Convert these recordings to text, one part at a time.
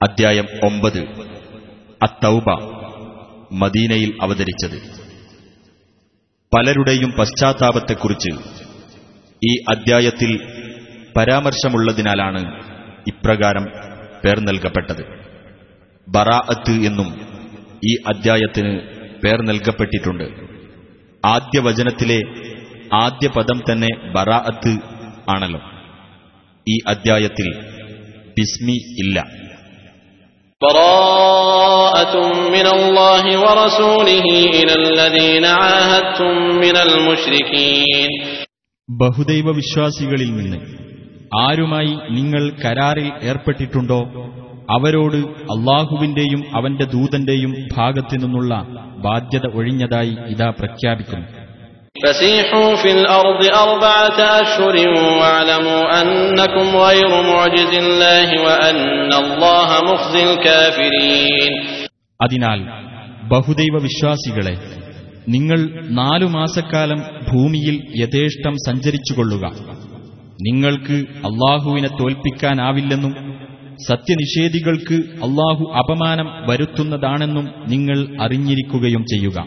അദ്ധ്യായം ഒമ്പത്. അത്തൗബ മദീനയിൽ അവതരിച്ചത്. പലരുടെയും പശ്ചാത്താപത്തെക്കുറിച്ച് ഈ അദ്ധ്യായത്തിൽ പരാമർശമുള്ളതിനാലാണ് ഇപ്രകാരം പേർ നൽകപ്പെട്ടത്. ബറാഅത്ത് എന്നും ഈ അദ്ധ്യായത്തിന് പേർ നൽകപ്പെട്ടിട്ടുണ്ട്. ആദ്യ വചനത്തിലെ ആദ്യ പദം തന്നെ ബറാഅത്ത് ആണല്ലോ. ഈ അദ്ധ്യായത്തിൽ ബിസ്മി ഇല്ല. براءة من الله ورسوله إلى الذين عاهدتم من المشركين ബഹുദൈവ വിശ്വാസികളിൽ നിന്ന് ആരുമായി നിങ്ങൾ കരാറിൽ ഏർപ്പെട്ടിട്ടുണ്ടോ അവരോട് അള്ളാഹുവിന്റെയും അവന്റെ ദൂതന്റെയും ഭാഗത്തു നിന്നുള്ള ബാധ്യത ഒഴിഞ്ഞതായി ഇതാ പ്രഖ്യാപിക്കുന്നു അതിനാൽ ബഹുദൈവ വിശ്വാസികളെ നിങ്ങൾ നാലു മാസക്കാലം ഭൂമിയിൽ യഥേഷ്ടം സഞ്ചരിച്ചുകൊള്ളുക. നിങ്ങൾക്ക് അള്ളാഹുവിനെ തോൽപ്പിക്കാനാവില്ലെന്നും സത്യനിഷേധികൾക്ക് അള്ളാഹു അപമാനം വരുത്തുന്നതാണെന്നും നിങ്ങൾ അറിഞ്ഞിരിക്കുകയും ചെയ്യുക.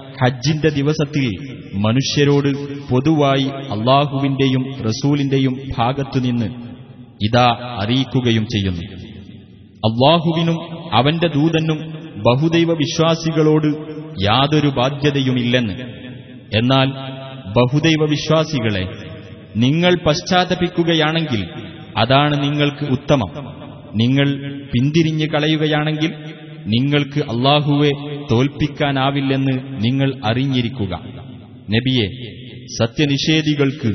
ഹജ്ജിന്റെ ദിവസത്തിൽ മനുഷ്യരോട് പൊതുവായി അള്ളാഹുവിന്റെയും റസൂലിന്റെയും ഭാഗത്തുനിന്ന് ഇതാ അറിയിക്കുകയും ചെയ്യുന്നു. അള്ളാഹുവിനും അവന്റെ ദൂതനും ബഹുദൈവ വിശ്വാസികളോട് യാതൊരു ബാധ്യതയുമില്ലെന്ന്. എന്നാൽ ബഹുദൈവ വിശ്വാസികളെ നിങ്ങൾ പശ്ചാത്തപിക്കുകയാണെങ്കിൽ അതാണ് നിങ്ങൾക്ക് ഉത്തമം. നിങ്ങൾ പിന്തിരിഞ്ഞു കളയുകയാണെങ്കിൽ നിങ്ങൾക്ക് അള്ളാഹുവെ തോൽപ്പിക്കാനാവില്ലെന്ന് നിങ്ങൾ അറിഞ്ഞിരിക്കുക നബിയെ സത്യനിഷേധികൾക്ക്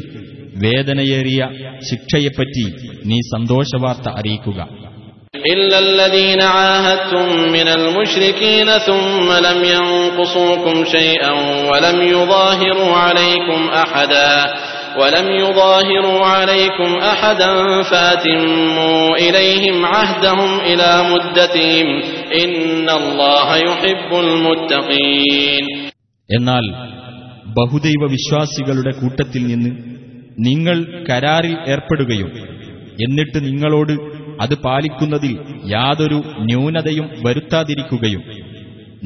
വേദനയേറിയ ശിക്ഷയെപ്പറ്റി നീ സന്തോഷവാർത്ത അറിയിക്കുക إلا الذين عاهدتم من المشركين ثم لم ينقصوكم شيئا ولم يظاهروا عليكم أحدا ولم يظاهروا عليكم أحدا فاتموا إليهم عهدهم إلى مدتهم إن الله يحب المتقين എന്നാൽ ബഹുദൈവ വിശ്വാസികളുടെ കൂട്ടത്തിൽ നിന്ന് നിങ്ങൾ കരാറിൽ ഏർപ്പെടുകയും എന്നിട്ട് നിങ്ങളോട് അത് പാലിക്കുന്നതിൽ യാതൊരു ന്യൂനതയും വരുത്താതിരിക്കുകയും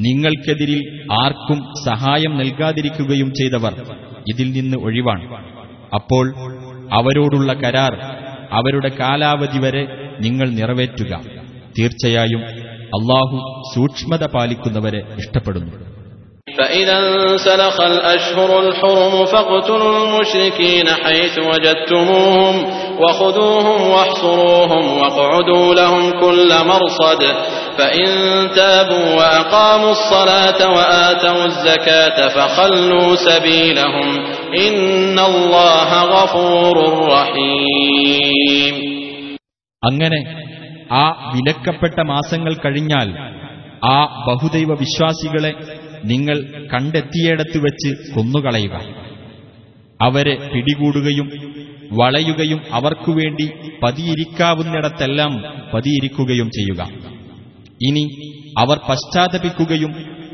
നിങ്ങൾക്കെതിരിൽ ആർക്കും സഹായം നൽകാതിരിക്കുകയും ചെയ്തവർ ഇതിൽ നിന്ന് ഒഴിവാണ് അപ്പോൾ അവരോടുള്ള കരാർ അവരുടെ കാലാവധി വരെ നിങ്ങൾ നിറവേറ്റുക. തീർച്ചയായും അള്ളാഹു സൂക്ഷ്മത പാലിക്കുന്നവരെ ഇഷ്ടപ്പെടുന്നു. فإذا انسلخ الأشهر الحرم فاقتلوا المشركين حيث وجدتموهم وخذوهم واحصروهم واقعدوا لهم كل مرصد فإن تابوا وأقاموا الصلاة وآتوا الزكاة فخلوا سبيلهم إن الله غفور رحيم അങ്ങനെ ആ വിലക്കപ്പെട്ട മാസങ്ങൾ കഴിഞ്ഞാൽ ആ ബഹുദൈവ വിശ്വാസികളെ നിങ്ങൾ കണ്ടെത്തിയിടത്ത് വെച്ച് കൊന്നുകളയുക. അവരെ പിടികൂടുകയും വളയുകയും അവർക്കുവേണ്ടി പതിയിരിക്കാവുന്നിടത്തെല്ലാം പതിയിരിക്കുകയും ചെയ്യുക. ഇനി അവർ പശ്ചാത്തപിക്കുകയും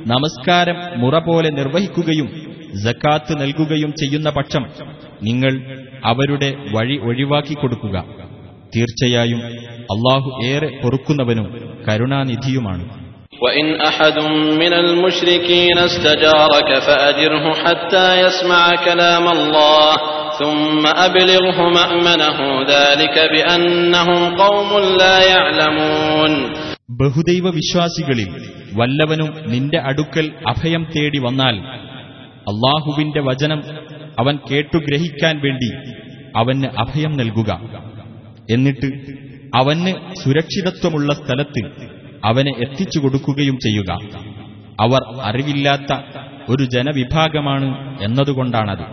നമസ്കാരം മുറ പോലെ നിർവഹിക്കുകയും ജക്കാത്ത് നൽകുകയും ചെയ്യുന്ന പക്ഷം നിങ്ങൾ അവരുടെ വഴി ഒഴിവാക്കി കൊടുക്കുക. തീർച്ചയായും അള്ളാഹു ഏറെ പൊറുക്കുന്നവനും കരുണാനിധിയുമാണ്. وإن أحد من المشركين استجارك فأجره حتى يسمع كلام الله ثم أبلغه مأمنه ذلك بأنهم قوم لا يعلمون ബഹുദൈവ വിശ്വാസികളിൽ വല്ലവനും നിന്റെ അടുക്കൽ അഭയം തേടി വന്നാൽ അള്ളാഹുവിന്റെ വചനം അവൻ കേട്ടുഗ്രഹിക്കാൻ വേണ്ടി അവന് അഭയം നൽകുക എന്നിട്ട് അവന് സുരക്ഷിതത്വമുള്ള സ്ഥലത്ത് അവനെ എത്തിച്ചു കൊടുക്കുകയും ചെയ്യുക അവർ അറിവില്ലാത്ത ഒരു ജനവിഭാഗമാണ് എന്നതുകൊണ്ടാണത്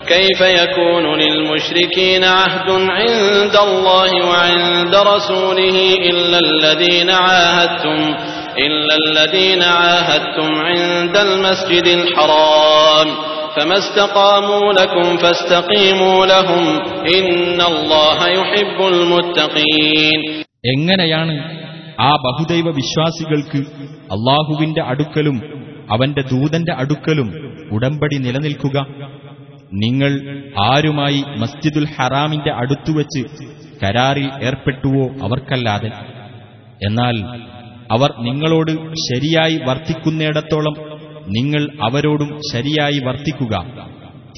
كيف يكون للمشركين عهد عند الله وعند رسوله إلا الذين عاهدتم إلا الذين عاهدتم عند المسجد الحرام فما استقاموا لكم فاستقيموا لهم إن الله يحب المتقين എങ്ങനെയാണ് ആ ബഹുദൈവ വിശ്വാസികൾക്ക് അള്ളാഹുവിന്റെ അടുക്കലും അവന്റെ ദൂതന്റെ അടുക്കലും ഉടമ്പടി നിലനിൽക്കുക. നിങ്ങൾ ആരുമായി മസ്ജിദുൽ ഹറാമിന്റെ അടുത്തുവച്ച് കരാറിൽ ഏർപ്പെട്ടുവോ അവർക്കല്ലാതെ. എന്നാൽ അവർ നിങ്ങളോട് ശരിയായി വർത്തിക്കുന്നിടത്തോളം നിങ്ങൾ അവരോടും ശരിയായി വർത്തിക്കുക.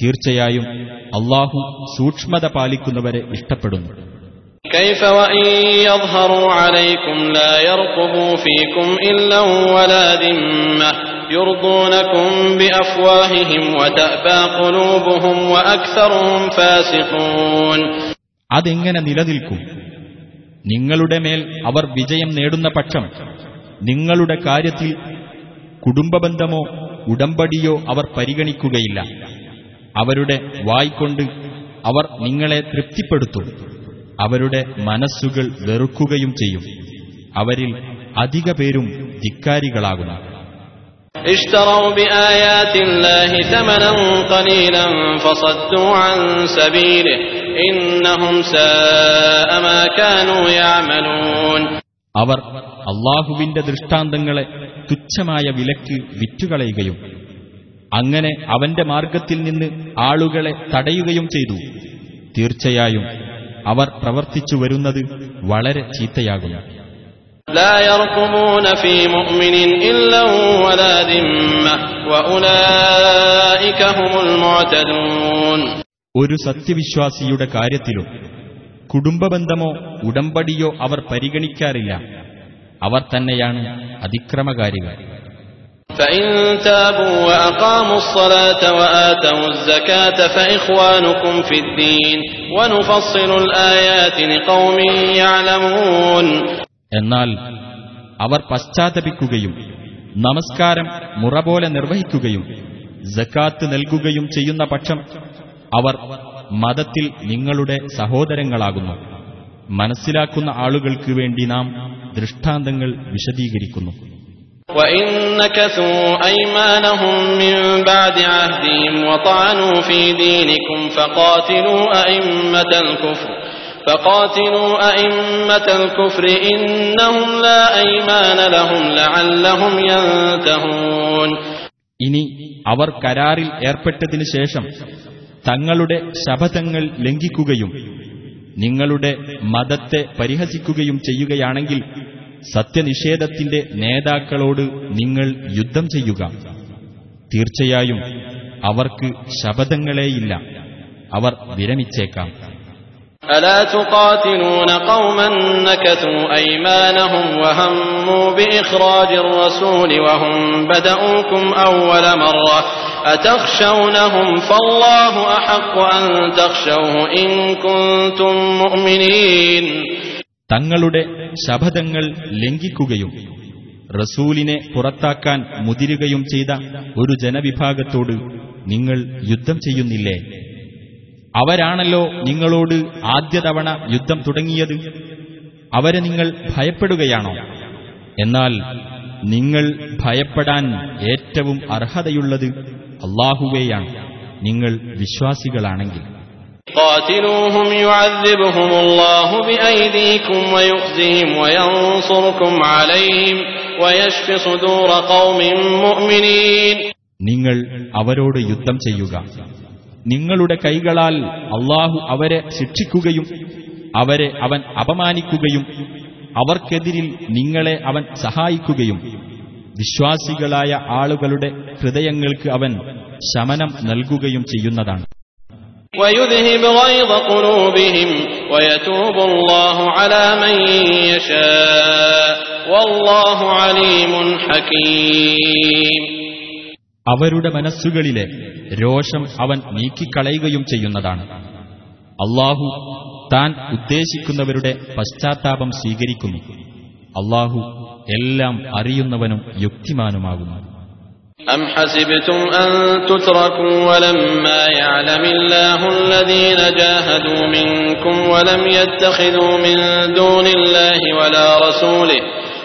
തീർച്ചയായും അള്ളാഹു സൂക്ഷ്മത പാലിക്കുന്നവരെ ഇഷ്ടപ്പെടുന്നു. كيف وإن يظهروا عليكم لا يرقبوا فيكم إلا ولا ذمة يرضونكم بأفواههم وتأبى قلوبهم وأكثرهم فاسقون അതെങ്ങനെ നിലനിൽക്കും നിങ്ങളുടെ മേൽ അവർ വിജയം നേടുന്ന പക്ഷം നിങ്ങളുടെ കാര്യത്തിൽ കുടുംബബന്ധമോ ഉടമ്പടിയോ അവർ പരിഗണിക്കുകയില്ല അവരുടെ വായ്കൊണ്ട് അവർ നിങ്ങളെ തൃപ്തിപ്പെടുത്തും അവരുടെ മനസ്സുകൾ വെറുക്കുകയും ചെയ്യും. അവരിൽ അധിക പേരും ധിക്കാരികളാകുന്നു. അവർ അള്ളാഹുവിന്റെ ദൃഷ്ടാന്തങ്ങളെ തുച്ഛമായ വിലക്ക് വിറ്റുകളയുകയും അങ്ങനെ അവന്റെ മാർഗത്തിൽ നിന്ന് ആളുകളെ തടയുകയും ചെയ്തു. തീർച്ചയായും അവർ പ്രവർത്തിച്ചു വരുന്നത് വളരെ ചീത്തയാകുന്നു ഒരു സത്യവിശ്വാസിയുടെ കാര്യത്തിലും കുടുംബബന്ധമോ ഉടമ്പടിയോ അവർ പരിഗണിക്കാറില്ല. അവർ തന്നെയാണ് അതിക്രമകാരികൾ. فإن تابوا وأقاموا الصلاة وآتوا الزكاة فإخوانكم في الدين ونفصل الآيات لقوم يعلمون എന്നാൽ അവർ പശ്ചാത്തപിക്കുകയും നമസ്കാരം മുറ പോലെ നിർവഹിക്കുകയും ജക്കാത്ത് നൽകുകയും ചെയ്യുന്ന പക്ഷം അവർ മതത്തിൽ നിങ്ങളുടെ സഹോദരങ്ങളാകുന്നു മനസ്സിലാക്കുന്ന ആളുകൾക്ക് വേണ്ടി നാം ദൃഷ്ടാന്തങ്ങൾ വിശദീകരിക്കുന്നു وإن نكثوا أيمانهم من بعد عهدهم وطعنوا في دينكم فقاتلوا أئمة الكفر فقاتلوا أئمة الكفر إنهم لا أيمان لهم لعلهم ينتهون ഇനി അവർ കരാറിൽ ഏർപ്പെട്ടതിനു ശേഷം തങ്ങളുടെ ശപഥങ്ങൾ ലംഘിക്കുകയും നിങ്ങളുടെ മതത്തെ പരിഹസിക്കുകയും ചെയ്യുകയാണെങ്കിൽ സത്യനിഷേധത്തിന്റെ നേതാക്കളോട് നിങ്ങൾ യുദ്ധം ചെയ്യുക തീർച്ചയായും അവർക്ക് ശപഥങ്ങളേയില്ല അവർ വിരമിച്ചേക്കാം ألا تقاتلون قوما نكثوا أيمانهم وهموا بإخراج الرسول وهم بدؤوكم أول مرة أتخشونهم فالله أحق أن تخشوه إن كنتم مؤمنين തങ്ങളുടെ ശപഥങ്ങൾ ലംഘിക്കുകയും റസൂലിനെ പുറത്താക്കാൻ മുതിരുകയും ചെയ്ത ഒരു ജനവിഭാഗത്തോട് നിങ്ങൾ യുദ്ധം ചെയ്യുന്നില്ലേ? അവരാണല്ലോ നിങ്ങളോട് ആദ്യ തവണ യുദ്ധം തുടങ്ങിയത്. അവരെ നിങ്ങൾ ഭയപ്പെടുകയാണോ? എന്നാൽ നിങ്ങൾ ഭയപ്പെടാൻ ഏറ്റവും അർഹതയുള്ളത് അള്ളാഹുവേയാണ്. നിങ്ങൾ വിശ്വാസികളാണെങ്കിൽ. قاتلوهم يعذبهم الله بأيديكم ويخزهم وينصركم عليهم ويشف صدور قوم مؤمنين നിങ്ങൾ അവരോട് യുദ്ധം ചെയ്യുക നിങ്ങളുടെ കൈകളാൽ അള്ളാഹു അവരെ ശിക്ഷിക്കുകയും അവരെ അവൻ അപമാനിക്കുകയും അവർക്കെതിരിൽ നിങ്ങളെ അവൻ സഹായിക്കുകയും വിശ്വാസികളായ ആളുകളുടെ ഹൃദയങ്ങൾക്ക് അവൻ ശമനം നൽകുകയും ചെയ്യുന്നതാണ് ويذهب غيظ قلوبهم ويتوب الله على من يشاء والله عليم حكيم അവരുടെ മനസ്സുകളിലെ രോഷം അവൻ നീക്കിക്കളയുകയും ചെയ്യുന്നതാണ് അള്ളാഹു താൻ ഉദ്ദേശിക്കുന്നവരുടെ പശ്ചാത്താപം സ്വീകരിക്കുന്നു അള്ളാഹു എല്ലാം അറിയുന്നവനും യുക്തിമാനുമാകുന്നു أم حسبتم أن تتركوا ولما يعلم الله الذين جاهدوا منكم ولم يتخذوا من دون الله ولا رسوله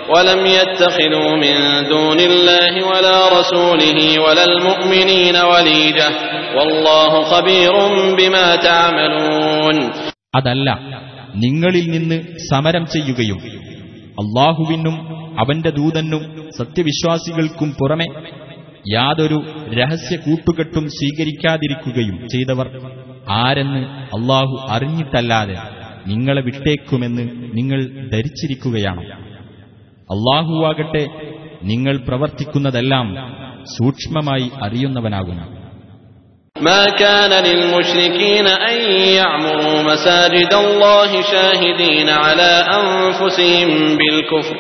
ولم يتخذوا من دون الله ولا رسوله ولا المؤمنين وليجة والله خبير بما تعملون അതല്ല നിങ്ങളിൽ നിന്ന് സമരം ചെയ്യുകയും അള്ളാഹുവിനും അവന്റെ ദൂതനും സത്യവിശ്വാസികൾക്കും പുറമെ യാതൊരു രഹസ്യ കൂട്ടുകെട്ടും സ്വീകരിക്കാതിരിക്കുകയും ചെയ്തവർ ആരെന്ന് അള്ളാഹു അറിഞ്ഞിട്ടല്ലാതെ നിങ്ങളെ വിട്ടേക്കുമെന്ന് നിങ്ങൾ ധരിച്ചിരിക്കുകയാണോ അള്ളാഹുവാകട്ടെ നിങ്ങൾ പ്രവർത്തിക്കുന്നതെല്ലാം സൂക്ഷ്മമായി അറിയുന്നവനാകുന്നു ما كان للمشركين أن يعمروا مساجد الله شاهدين على أنفسهم بالكفر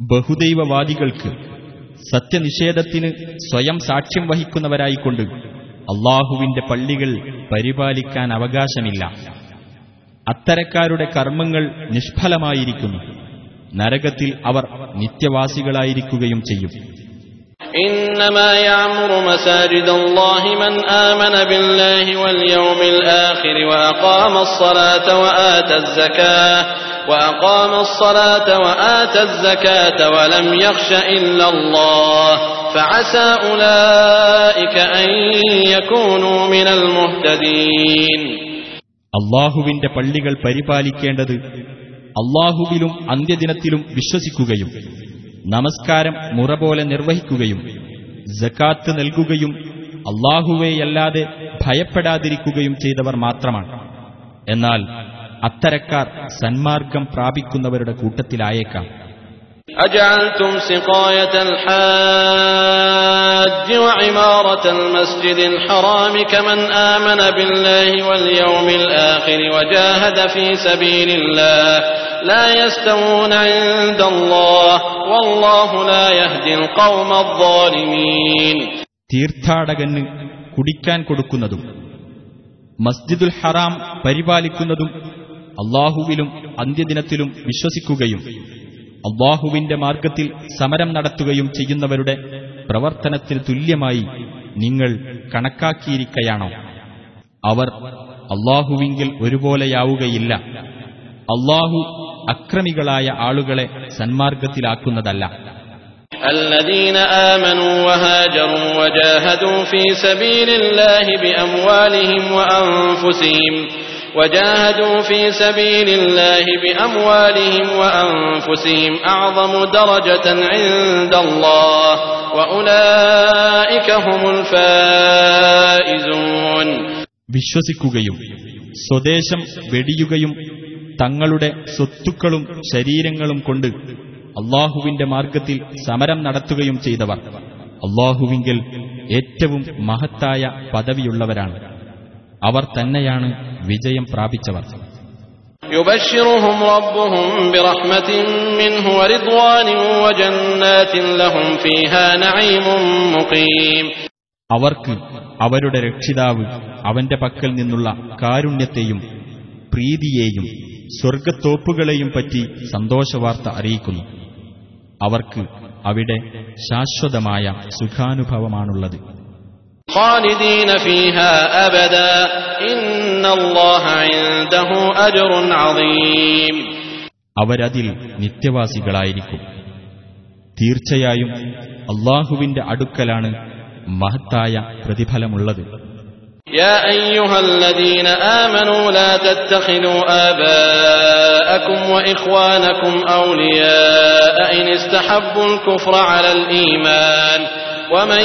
ബഹുദൈവവാദികൾക്ക് സത്യനിഷേധത്തിന് സ്വയം സാക്ഷ്യം വഹിക്കുന്നവരായിക്കൊണ്ട് അള്ളാഹുവിന്റെ പള്ളികൾ പരിപാലിക്കാൻ അവകാശമില്ല. അത്തരക്കാരുടെ കർമ്മങ്ങൾ നിഷ്ഫലമായിരിക്കുന്നു. നരകത്തിൽ അവർ നിത്യവാസികളായിരിക്കുകയും ചെയ്യും. إنما يعمر مساجد الله من آمن بالله واليوم الآخر وأقام الصلاة وآتى الزكاة وأقام الصلاة وآتى الزكاة ولم يخش إلا الله فعسى أولئك أن يكونوا من المهتدين അള്ളാഹുവിന്റെ പള്ളികൾ പരിപാലിക്കേണ്ടത് അള്ളാഹുവിലും അന്ത്യദിനത്തിലും വിശ്വസിക്കുകയും നമസ്കാരം മുറ പോലെ നിർവഹിക്കുകയും ജക്കാത്ത് നൽകുകയും അള്ളാഹുവേയല്ലാതെ ഭയപ്പെടാതിരിക്കുകയും ചെയ്തവർ മാത്രമാണ്. എന്നാൽ അത്തരക്കാർ സന്മാർഗം പ്രാപിക്കുന്നവരുടെ കൂട്ടത്തിലായേക്കാം. أجعلتم سقاية الحاج وعمارة المسجد الحرام كمن آمن بالله واليوم الآخر وجاهد في سبيل الله لا يستوون عند الله والله لا يهدي القوم الظالمين തീർത്ഥാടകന് കുടിക്കാൻ കൊടുക്കുന്നതും മസ്ജിദുൽ ഹറാം പരിപാലിക്കുന്നതും അള്ളാഹുവിലും അന്ത്യദിനത്തിലും വിശ്വസിക്കുകയും അള്ളാഹുവിന്റെ മാർഗത്തിൽ സമരം നടത്തുകയും ചെയ്യുന്നവരുടെ പ്രവർത്തനത്തിന് തുല്യമായി നിങ്ങൾ കണക്കാക്കിയിരിക്കയാണോ അവർ അള്ളാഹുവിങ്കിൽ ഒരുപോലെയാവുകയില്ല അള്ളാഹു അക്രമികളായ ആളുകളെ സന്മാർഗത്തിലാക്കുന്നതല്ല الذين آمنوا وهاجروا وجاهدوا في سبيل الله بأموالهم وأنفسهم وجاهدوا في سبيل الله بأموالهم وأنفسهم أعظم درجة عند الله وأولئك هم الفائزون വിശ്വസിക്കുകയും സ്വദേശം വെടിയുകയും തങ്ങളുടെ സ്വത്തുക്കളും ശരീരങ്ങളും കൊണ്ട് അള്ളാഹുവിന്റെ മാർഗത്തിൽ സമരം നടത്തുകയും ചെയ്തവർ അള്ളാഹുവിങ്കിൽ ഏറ്റവും മഹത്തായ പദവിയുള്ളവരാണ് അവർ തന്നെയാണ് വിജയം പ്രാപിച്ചവർ. അവർക്ക് അവരുടെ രക്ഷിതാവ് അവന്റെ പക്കൽ നിന്നുള്ള കാരുണ്യത്തെയും പ്രീതിയെയും സ്വർഗത്തോപ്പുകളെയും പറ്റി സന്തോഷവാർത്ത അറിയിക്കുന്നു. അവർക്ക് അവിടെ ശാശ്വതമായ സുഖാനുഭവമാണുള്ളത്. അവരതിൽ നിത്യവാസികളായിരിക്കും തീർച്ചയായും അള്ളാഹുവിന്റെ അടുക്കലാണ് മഹത്തായ പ്രതിഫലമുള്ളത് يا أيها الذين آمنوا لا تتخذوا آباءكم وإخوانكم أولياء إن استحبوا الكفر على الإيمان ومن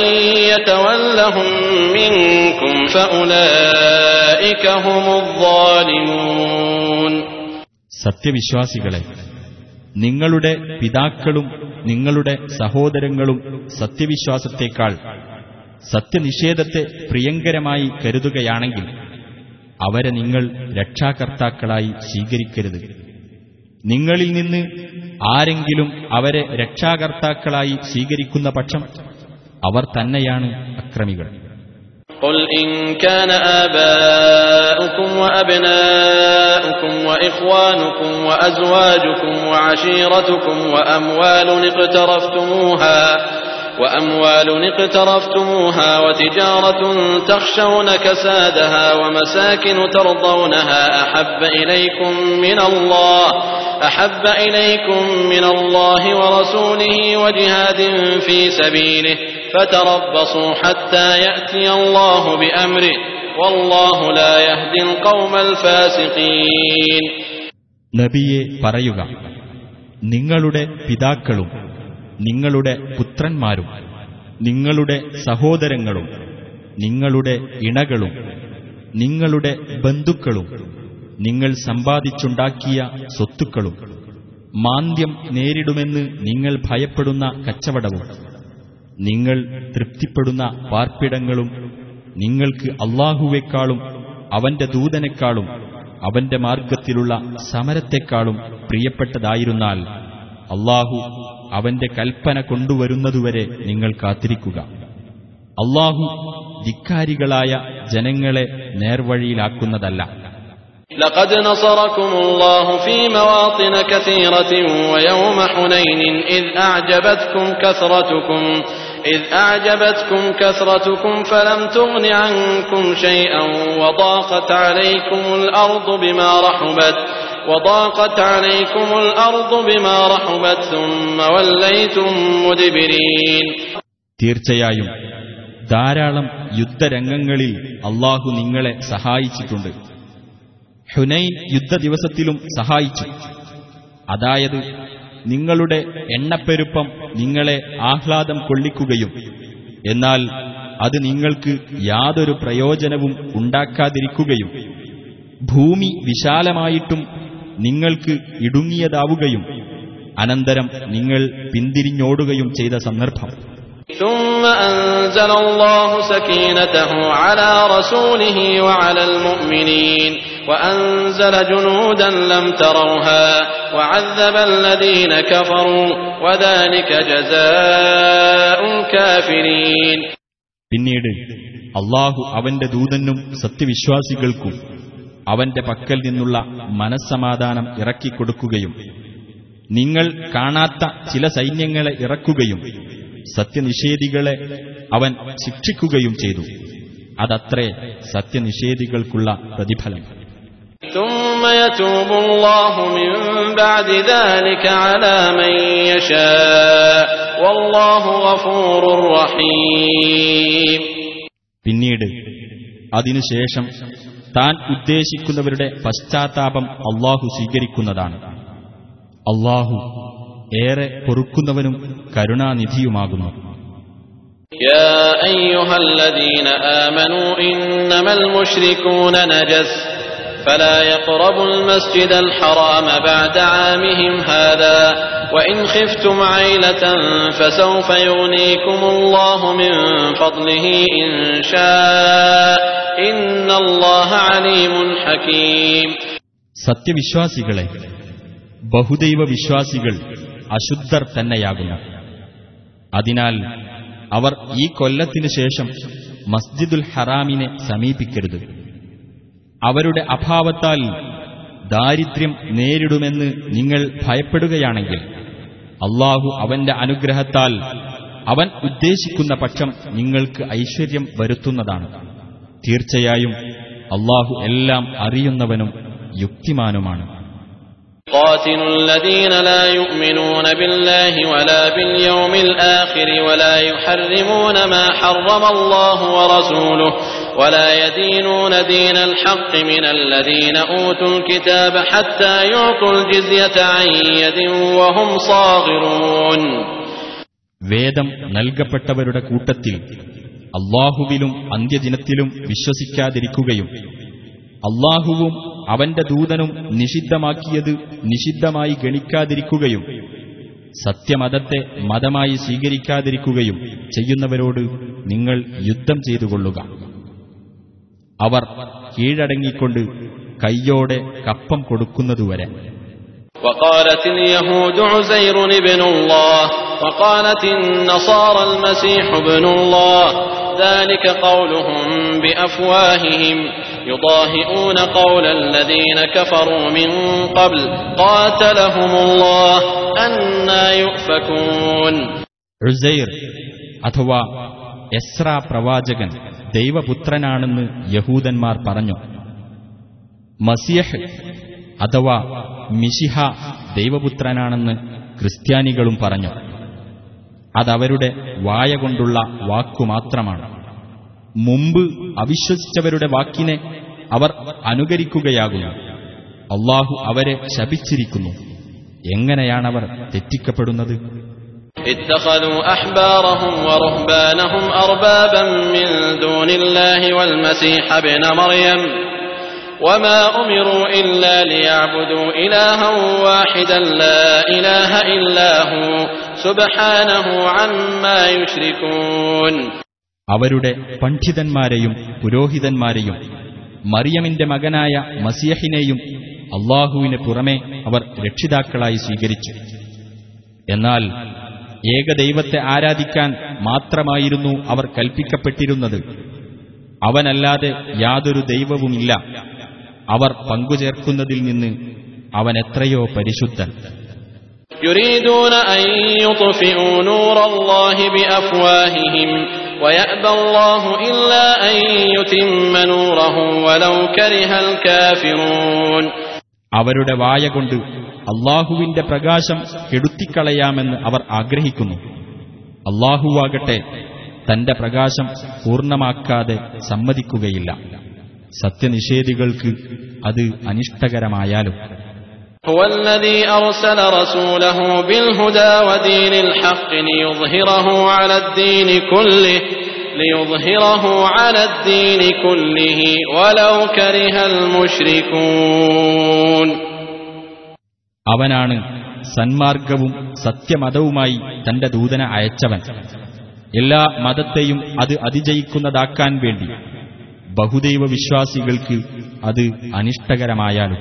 يتولهم منكم فأولئك هم الظالمون സത്യവിശ്വാസികളെ നിങ്ങളുടെ പിതാക്കളും നിങ്ങളുടെ സഹോദരങ്ങളും സത്യവിശ്വാസത്തേക്കാൾ സത്യനിഷേധത്തെ പ്രിയങ്കരമായി കരുതുകയാണെങ്കിൽ അവരെ നിങ്ങൾ രക്ഷാകർത്താക്കളായി സ്വീകരിക്കരുത് നിങ്ങളിൽ നിന്ന് ആരെങ്കിലും അവരെ രക്ഷാകർത്താക്കളായി സ്വീകരിക്കുന്ന പക്ഷം അവർ തന്നെയാണ് അക്രമികൾ قل إن كان آباؤكم وأبناؤكم وإخوانكم وأزواجكم وعشيرتكم وأموال اقترفتموها وأموال اقترفتموها وتجارة تخشون كسادها ومساكن ترضونها أحب إليكم من الله أحب إليكم من الله ورسوله وجهاد في سبيله فتربصوا حتى يأتي الله بأمره والله لا يهدي القوم الفاسقين നബിയെ പറയുക നിങ്ങളുടെ പിതാക്കളും നിങ്ങളുടെ പുത്രന്മാരും നിങ്ങളുടെ സഹോദരങ്ങളും നിങ്ങളുടെ ഇണകളും നിങ്ങളുടെ ബന്ധുക്കളും നിങ്ങൾ സമ്പാദിച്ചുണ്ടാക്കിയ സ്വത്തുക്കളും മാന്ദ്യം നേരിടുമെന്ന് നിങ്ങൾ ഭയപ്പെടുന്ന കച്ചവടവും നിങ്ങൾ തൃപ്തിപ്പെടുന്ന പാർപ്പിടങ്ങളും നിങ്ങൾക്ക് അള്ളാഹുവേക്കാളും അവന്റെ ദൂതനേക്കാളും അവന്റെ മാർഗത്തിലുള്ള സമരത്തെക്കാളും പ്രിയപ്പെട്ടതായിരുന്നാൽ അള്ളാഹു അവന്റെ കൽപ്പന കൊണ്ടുവരുന്നതുവരെ നിങ്ങൾ കാത്തിരിക്കുക അള്ളാഹു ധിക്കാരികളായ ജനങ്ങളെ നേർവഴിയിലാക്കുന്നതല്ല لقد نصركم الله في مواطن كثيرة ويوم حنين إذ أعجبتكم كثرتكم إذ أعجبتكم كثرتكم فلم تغن عنكم شيئا وضاقت عليكم الأرض بما رحبت وضاقت عليكم الأرض بما رحبت ثم وليتم مدبرين തീർച്ചയായും ധാരാളം യുദ്ധരംഗങ്ങളിൽ അള്ളാഹു നിങ്ങളെ സഹായിച്ചിട്ടുണ്ട് ഹുനൈൻ യുദ്ധ ദിവസത്തിലും സഹായിച്ചു അതായത് നിങ്ങളുടെ എണ്ണപ്പെരുപ്പം നിങ്ങളെ ആഹ്ലാദം കൊള്ളിക്കുകയും. എന്നാൽ അത് നിങ്ങൾക്ക് യാതൊരു പ്രയോജനവും ഉണ്ടാക്കാതിരിക്കുകയും. ഭൂമി വിശാലമായിട്ടും നിങ്ങൾക്ക് ഇടുങ്ങിയതാവുകയും. അനന്തരം നിങ്ങൾ പിന്തിരിഞ്ഞോടുകയും ചെയ്ത സന്ദർഭം. ثم أنزل الله سكينته على رسوله وعلى المؤمنين وأنزل جنودا لم تروها وعذب الذين كفروا وذلك جزاء الكافرين പിന്നീട് അള്ളാഹു അവന്റെ ദൂതനും സത്യവിശ്വാസികൾക്കും അവന്റെ പക്കൽ നിന്നുള്ള മനസ്സമാധാനം ഇറക്കിക്കൊടുക്കുകയും നിങ്ങൾ കാണാത്ത ചില സൈന്യങ്ങളെ ഇറക്കുകയും സത്യനിഷേധികളെ അവൻ ശിക്ഷിക്കുകയും ചെയ്തു. അതത്രേ സത്യനിഷേധികൾക്കുള്ള പ്രതിഫലം. പിന്നീട് അതിനുശേഷം താൻ ഉദ്ദേശിക്കുന്നവരുടെ പശ്ചാത്താപം അള്ളാഹു സ്വീകരിക്കുന്നതാണ്. അള്ളാഹു ഏറെ പൊറുക്കുന്നവനും കരുണാനിധിയുമാകുന്നു يا أيها الذين آمنوا إنما المشركون نجس فلا يقربوا المسجد الحرام بعد عامهم هذا وإن خفتم عيلة فسوف يغنيكم الله من فضله إن شاء إن الله عليم حكيم സത്യവിശ്വാസികളെ ബഹുദൈവ വിശ്വാസികൾ അശുദ്ധർ തന്നെയാകുന്നു. അതിനാൽ അവർ ഈ കൊല്ലത്തിനു ശേഷം മസ്ജിദുൽ ഹറാമിനെ സമീപിക്കരുത്. അവരുടെ അഭാവത്താൽ ദാരിദ്ര്യം നേരിടുമെന്ന് നിങ്ങൾ ഭയപ്പെടുകയാണെങ്കിൽ അള്ളാഹു അവന്റെ അനുഗ്രഹത്താൽ അവൻ ഉദ്ദേശിക്കുന്ന പക്ഷം നിങ്ങൾക്ക് ഐശ്വര്യം വരുത്തുന്നതാണ്. തീർച്ചയായും അള്ളാഹു എല്ലാം അറിയുന്നവനും യുക്തിമാനുമാണ്. قاتلوا الذين لا يؤمنون بالله ولا باليوم الآخر ولا يحرمون ما حرم الله ورسوله ولا يدينون دين الحق من الذين أوتوا الكتاب حتى يعطوا الجزية عن يد وهم صاغرون വേദം നൽകപ്പെട്ടവരുടെ കൂട്ടത്തിൽ അള്ളാഹുവിലും അന്ത്യദിനത്തിലും വിശ്വസിക്കാതിരിക്കുകയും അള്ളാഹുവും അവന്റെ ദൂതനും നിഷിദ്ധമാക്കിയത് നിഷിദ്ധമായി ഗണിക്കാതിരിക്കുകയും സത്യമതത്തെ മതമായി സ്വീകരിക്കാതിരിക്കുകയും ചെയ്യുന്നവരോട് നിങ്ങൾ യുദ്ധം ചെയ്തുകൊള്ളുക അവർ കീഴടങ്ങിക്കൊണ്ട് കയ്യോടെ കപ്പം കൊടുക്കുന്നതുവരെ وقالت اليهود عزير ابن الله وقالت النصارى المسيح ابن الله ذلك قولهم بأفواههم يضاهئون قول الذين كفروا من قبل قاتلهم الله أنا يؤفكون ഉസൈർ അഥവാ എസ്ര പ്രവാചകൻ ദൈവപുത്രനാണെന്ന് യഹൂദന്മാർ പറഞ്ഞു മസിയഹ് അഥവാ മിഷിഹ ദൈവപുത്രനാണെന്ന് ക്രിസ്ത്യാനികളും പറഞ്ഞു അതവരുടെ വായ കൊണ്ടുള്ള വാക്കുമാത്രമാണ് മുമ്പ് അവിശ്വസിച്ചവരുടെ വാക്കിനെ അവർ അനുകരിക്കുകയാകുന്നു അള്ളാഹു അവരെ ശപിച്ചിരിക്കുന്നു എങ്ങനെയാണവർ തെറ്റിക്കപ്പെടുന്നത് اتخذوا أحبارهم ورهبانهم أربابا من دون الله والمسيح ابن مريم وما أمروا إلا ليعبدوا إلها واحدا لا إله إلا هو سبحانه عما يشركون അവരുടെ പണ്ഡിതന്മാരെയും പുരോഹിതന്മാരെയും മറിയമിന്റെ മകനായ മസിയഹിനെയും അള്ളാഹുവിന് പുറമെ അവർ രക്ഷിതാക്കളായി സ്വീകരിച്ചു. എന്നാൽ ഏകദൈവത്തെ ആരാധിക്കാൻ മാത്രമായിരുന്നു അവർ കൽപ്പിക്കപ്പെട്ടിരുന്നത്. അവനല്ലാതെ യാതൊരു ദൈവവുമില്ല. അവർ പങ്കുചേർക്കുന്നതിൽ നിന്ന് അവൻ എത്രയോ പരിശുദ്ധൻ. യുരീദൂന അൻ യുത്ഫിഉ നൂറല്ലാഹി ബിഅഫ്വാഹിഹിം. ويأبى الله إلا أن يتم نوره ولو كره الكافرون അവരുടെ വായ കൊണ്ട് അള്ളാഹുവിന്റെ പ്രകാശം കെടുത്തിക്കളയാമെന്ന് അവർ ആഗ്രഹിക്കുന്നു അള്ളാഹുവാകട്ടെ തന്റെ പ്രകാശം പൂർണ്ണമാക്കാതെ സമ്മതിക്കുകയില്ല സത്യനിഷേധികൾക്ക് അത് അനിഷ്ടകരമായാലും هو الذي أرسل رسوله بالهدى ودين الحق ليظهره على الدين كله ليظهره على الدين كله ولو كره المشركون അവനാണ് സന്മാർഗവും സത്യമതവുമായി തന്റെ ദൂതന അയച്ചവൻ എല്ലാ മതത്തെയും അത് അതിജയിക്കുന്നതാക്കാൻ വേണ്ടി ബഹുദൈവ വിശ്വാസികൾക്ക് അത് അനിഷ്ടകരമായാലും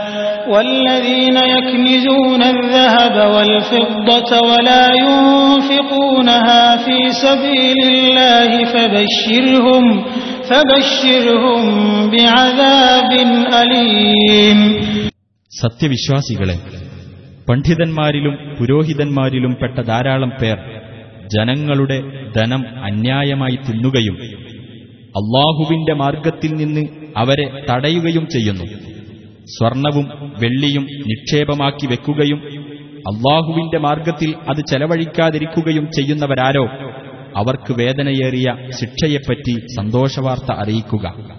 والذين يكنزون الذهب والفضة ولا ينفقونها في سبيل الله فبشرهم فبشرهم بعذاب أليم സത്യവിശ്വാസികളെ പണ്ഡിതന്മാരിലും പുരോഹിതന്മാരിലും പെട്ട ധാരാളം പേർ ജനങ്ങളുടെ ധനം അന്യായമായി തിന്നുകയും അള്ളാഹുവിന്റെ മാർഗത്തിൽ നിന്ന് അവരെ തടയുകയും ചെയ്യുന്നു സ്വർണവും വെള്ളിയും നിക്ഷേപമാക്കി വെക്കുകയും അള്ളാഹുവിന്റെ മാർഗത്തിൽ അത് ചെലവഴിക്കാതിരിക്കുകയും ചെയ്യുന്നവരാരോ? അവർക്ക് വേദനയേറിയ ശിക്ഷയെപ്പറ്റി സന്തോഷവാർത്ത അറിയിക്കുക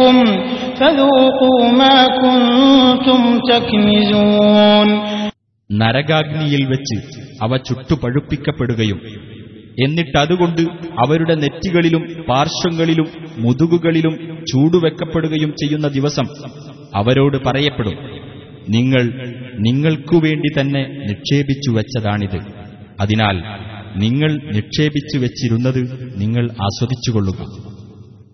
ും. നരകാഗ്നിയിൽ വെച്ച് അവ ചുട്ടുപഴുപ്പിക്കപ്പെടുകയും എന്നിട്ടതുകൊണ്ട് അവരുടെ നെറ്റികളിലും പാർശ്വങ്ങളിലും മുതുകുകളിലും ചൂടുവെക്കപ്പെടുകയും ചെയ്യുന്ന ദിവസം അവരോട് പറയപ്പെടും നിങ്ങൾ നിങ്ങൾക്കു വേണ്ടി തന്നെ നിക്ഷേപിച്ചു വെച്ചതാണിത്. അതിനാൽ നിങ്ങൾ നിക്ഷേപിച്ചു വെച്ചിരുന്നത് നിങ്ങൾ ആസ്വദിച്ചുകൊള്ളുക.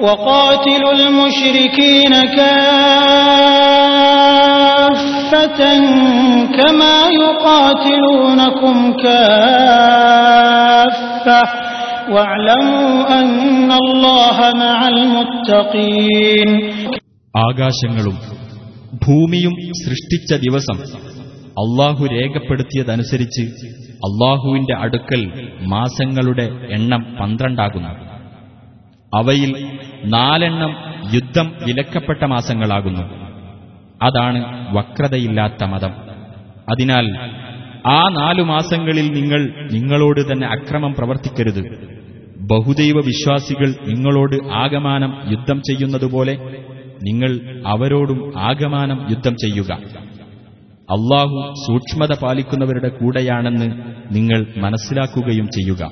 وقاتلوا المشركين كافة كما يقاتلونكم كافة واعلموا أن الله مع المتقين ആകാശങ്ങളും ഭൂമിയും സൃഷ്ടിച്ച ദിവസം അള്ളാഹു രേഖപ്പെടുത്തിയതനുസരിച്ച് അള്ളാഹുവിന്റെ അടുക്കൽ മാസങ്ങളുടെ എണ്ണം പന്ത്രണ്ടാകുന്നു അവയിൽ നാലെണ്ണം യുദ്ധം വിലക്കപ്പെട്ട മാസങ്ങളാകുന്നു. അതാണ് വക്രതയില്ലാത്ത മതം. അതിനാൽ ആ നാലു മാസങ്ങളിൽ നിങ്ങൾ നിങ്ങളോട് തന്നെ അക്രമം പ്രവർത്തിക്കരുത്. ബഹുദൈവ വിശ്വാസികൾ നിങ്ങളോട് ആഗമാനം യുദ്ധം ചെയ്യുന്നതുപോലെ നിങ്ങൾ അവരോടും ആഗമാനം യുദ്ധം ചെയ്യുക. അള്ളാഹു സൂക്ഷ്മത പാലിക്കുന്നവരുടെ കൂടെയാണെന്ന് നിങ്ങൾ മനസ്സിലാക്കുകയും ചെയ്യുക.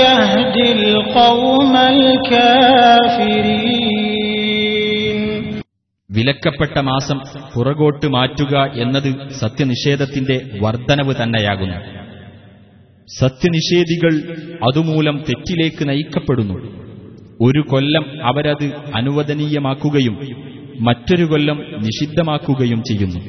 വിലക്കപ്പെട്ട മാസം പുറകോട്ട് മാറ്റുക എന്നത് സത്യനിഷേധത്തിന്റെ വർധനവ് തന്നെയാകുന്നു. സത്യനിഷേധികൾ അതുമൂലം തെറ്റിലേക്ക് നയിക്കപ്പെടുന്നു. ഒരു കൊല്ലം അവരത് അനുവദനീയമാക്കുകയും മറ്റൊരു കൊല്ലം നിഷിദ്ധമാക്കുകയും ചെയ്യുന്നു.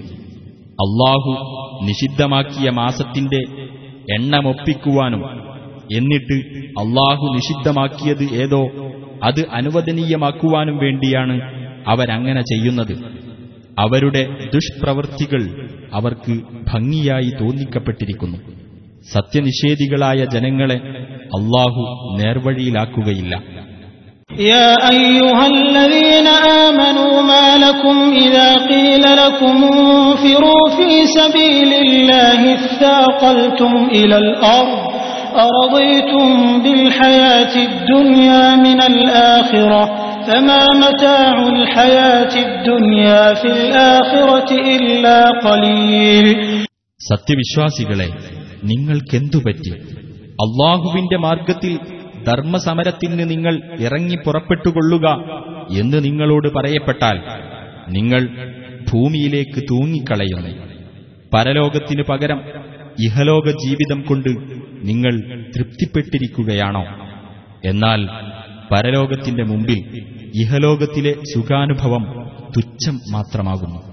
അള്ളാഹു നിഷിദ്ധമാക്കിയ മാസത്തിന്റെ എണ്ണമൊപ്പിക്കുവാനും എന്നിട്ട് അള്ളാഹു നിഷിദ്ധമാക്കിയത് ഏതോ അത് അനുവദനീയമാക്കുവാനും വേണ്ടിയാണ് അവരങ്ങനെ ചെയ്യുന്നത് അവരുടെ ദുഷ്പ്രവൃത്തികൾ അവർക്ക് ഭംഗിയായി തോന്നിക്കപ്പെട്ടിരിക്കുന്നു സത്യനിഷേധികളായ ജനങ്ങളെ അള്ളാഹു നേർവഴിയിലാക്കുകയില്ല يا أيها الذين آمنوا ما لكم إذا قيل لكم انفروا في سبيل الله اثاقلتم إلى الأرض أرضيتم بالحياة الدنيا من الآخرة فما متاع الحياة الدنيا في الآخرة إلا قليل സത്യവിശ്വാസികളെ നിങ്ങൾക്കെന്തുപറ്റി അള്ളാഹുവിന്റെ മാർഗത്തിൽ ധർമ്മസമരത്തിന് നിങ്ങൾ ഇറങ്ങി പുറപ്പെട്ടുകൊള്ളുക എന്ന് നിങ്ങളോട് പറയപ്പെട്ടാൽ നിങ്ങൾ ഭൂമിയിലേക്ക് തൂങ്ങിക്കളയുന്നു പരലോകത്തിനു പകരം ഇഹലോക ജീവിതം കൊണ്ട് നിങ്ങൾ തൃപ്തിപ്പെട്ടിരിക്കുകയാണോ? എന്നാൽ പരലോകത്തിന്റെ മുമ്പിൽ ഇഹലോകത്തിലെ സുഖാനുഭവം തുച്ഛം മാത്രമാകുന്നു.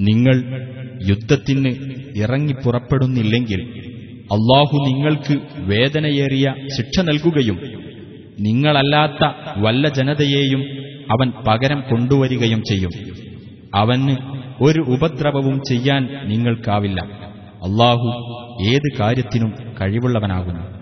നിങ്ങൾ യുദ്ധത്തിന് ഇറങ്ങി പുറപ്പെടുന്നില്ലെങ്കിൽ അള്ളാഹു നിങ്ങൾക്ക് വേദനയേറിയ ശിക്ഷ നൽകുകയും നിങ്ങളല്ലാത്ത വല്ല ജനതയെയും അവൻ പകരം കൊണ്ടുവരികയും ചെയ്യും. അവന് ഒരു ഉപദ്രവവും ചെയ്യാൻ നിങ്ങൾക്കാവില്ല. അള്ളാഹു ഏത് കാര്യത്തിനും കഴിവുള്ളവനാകുന്നു.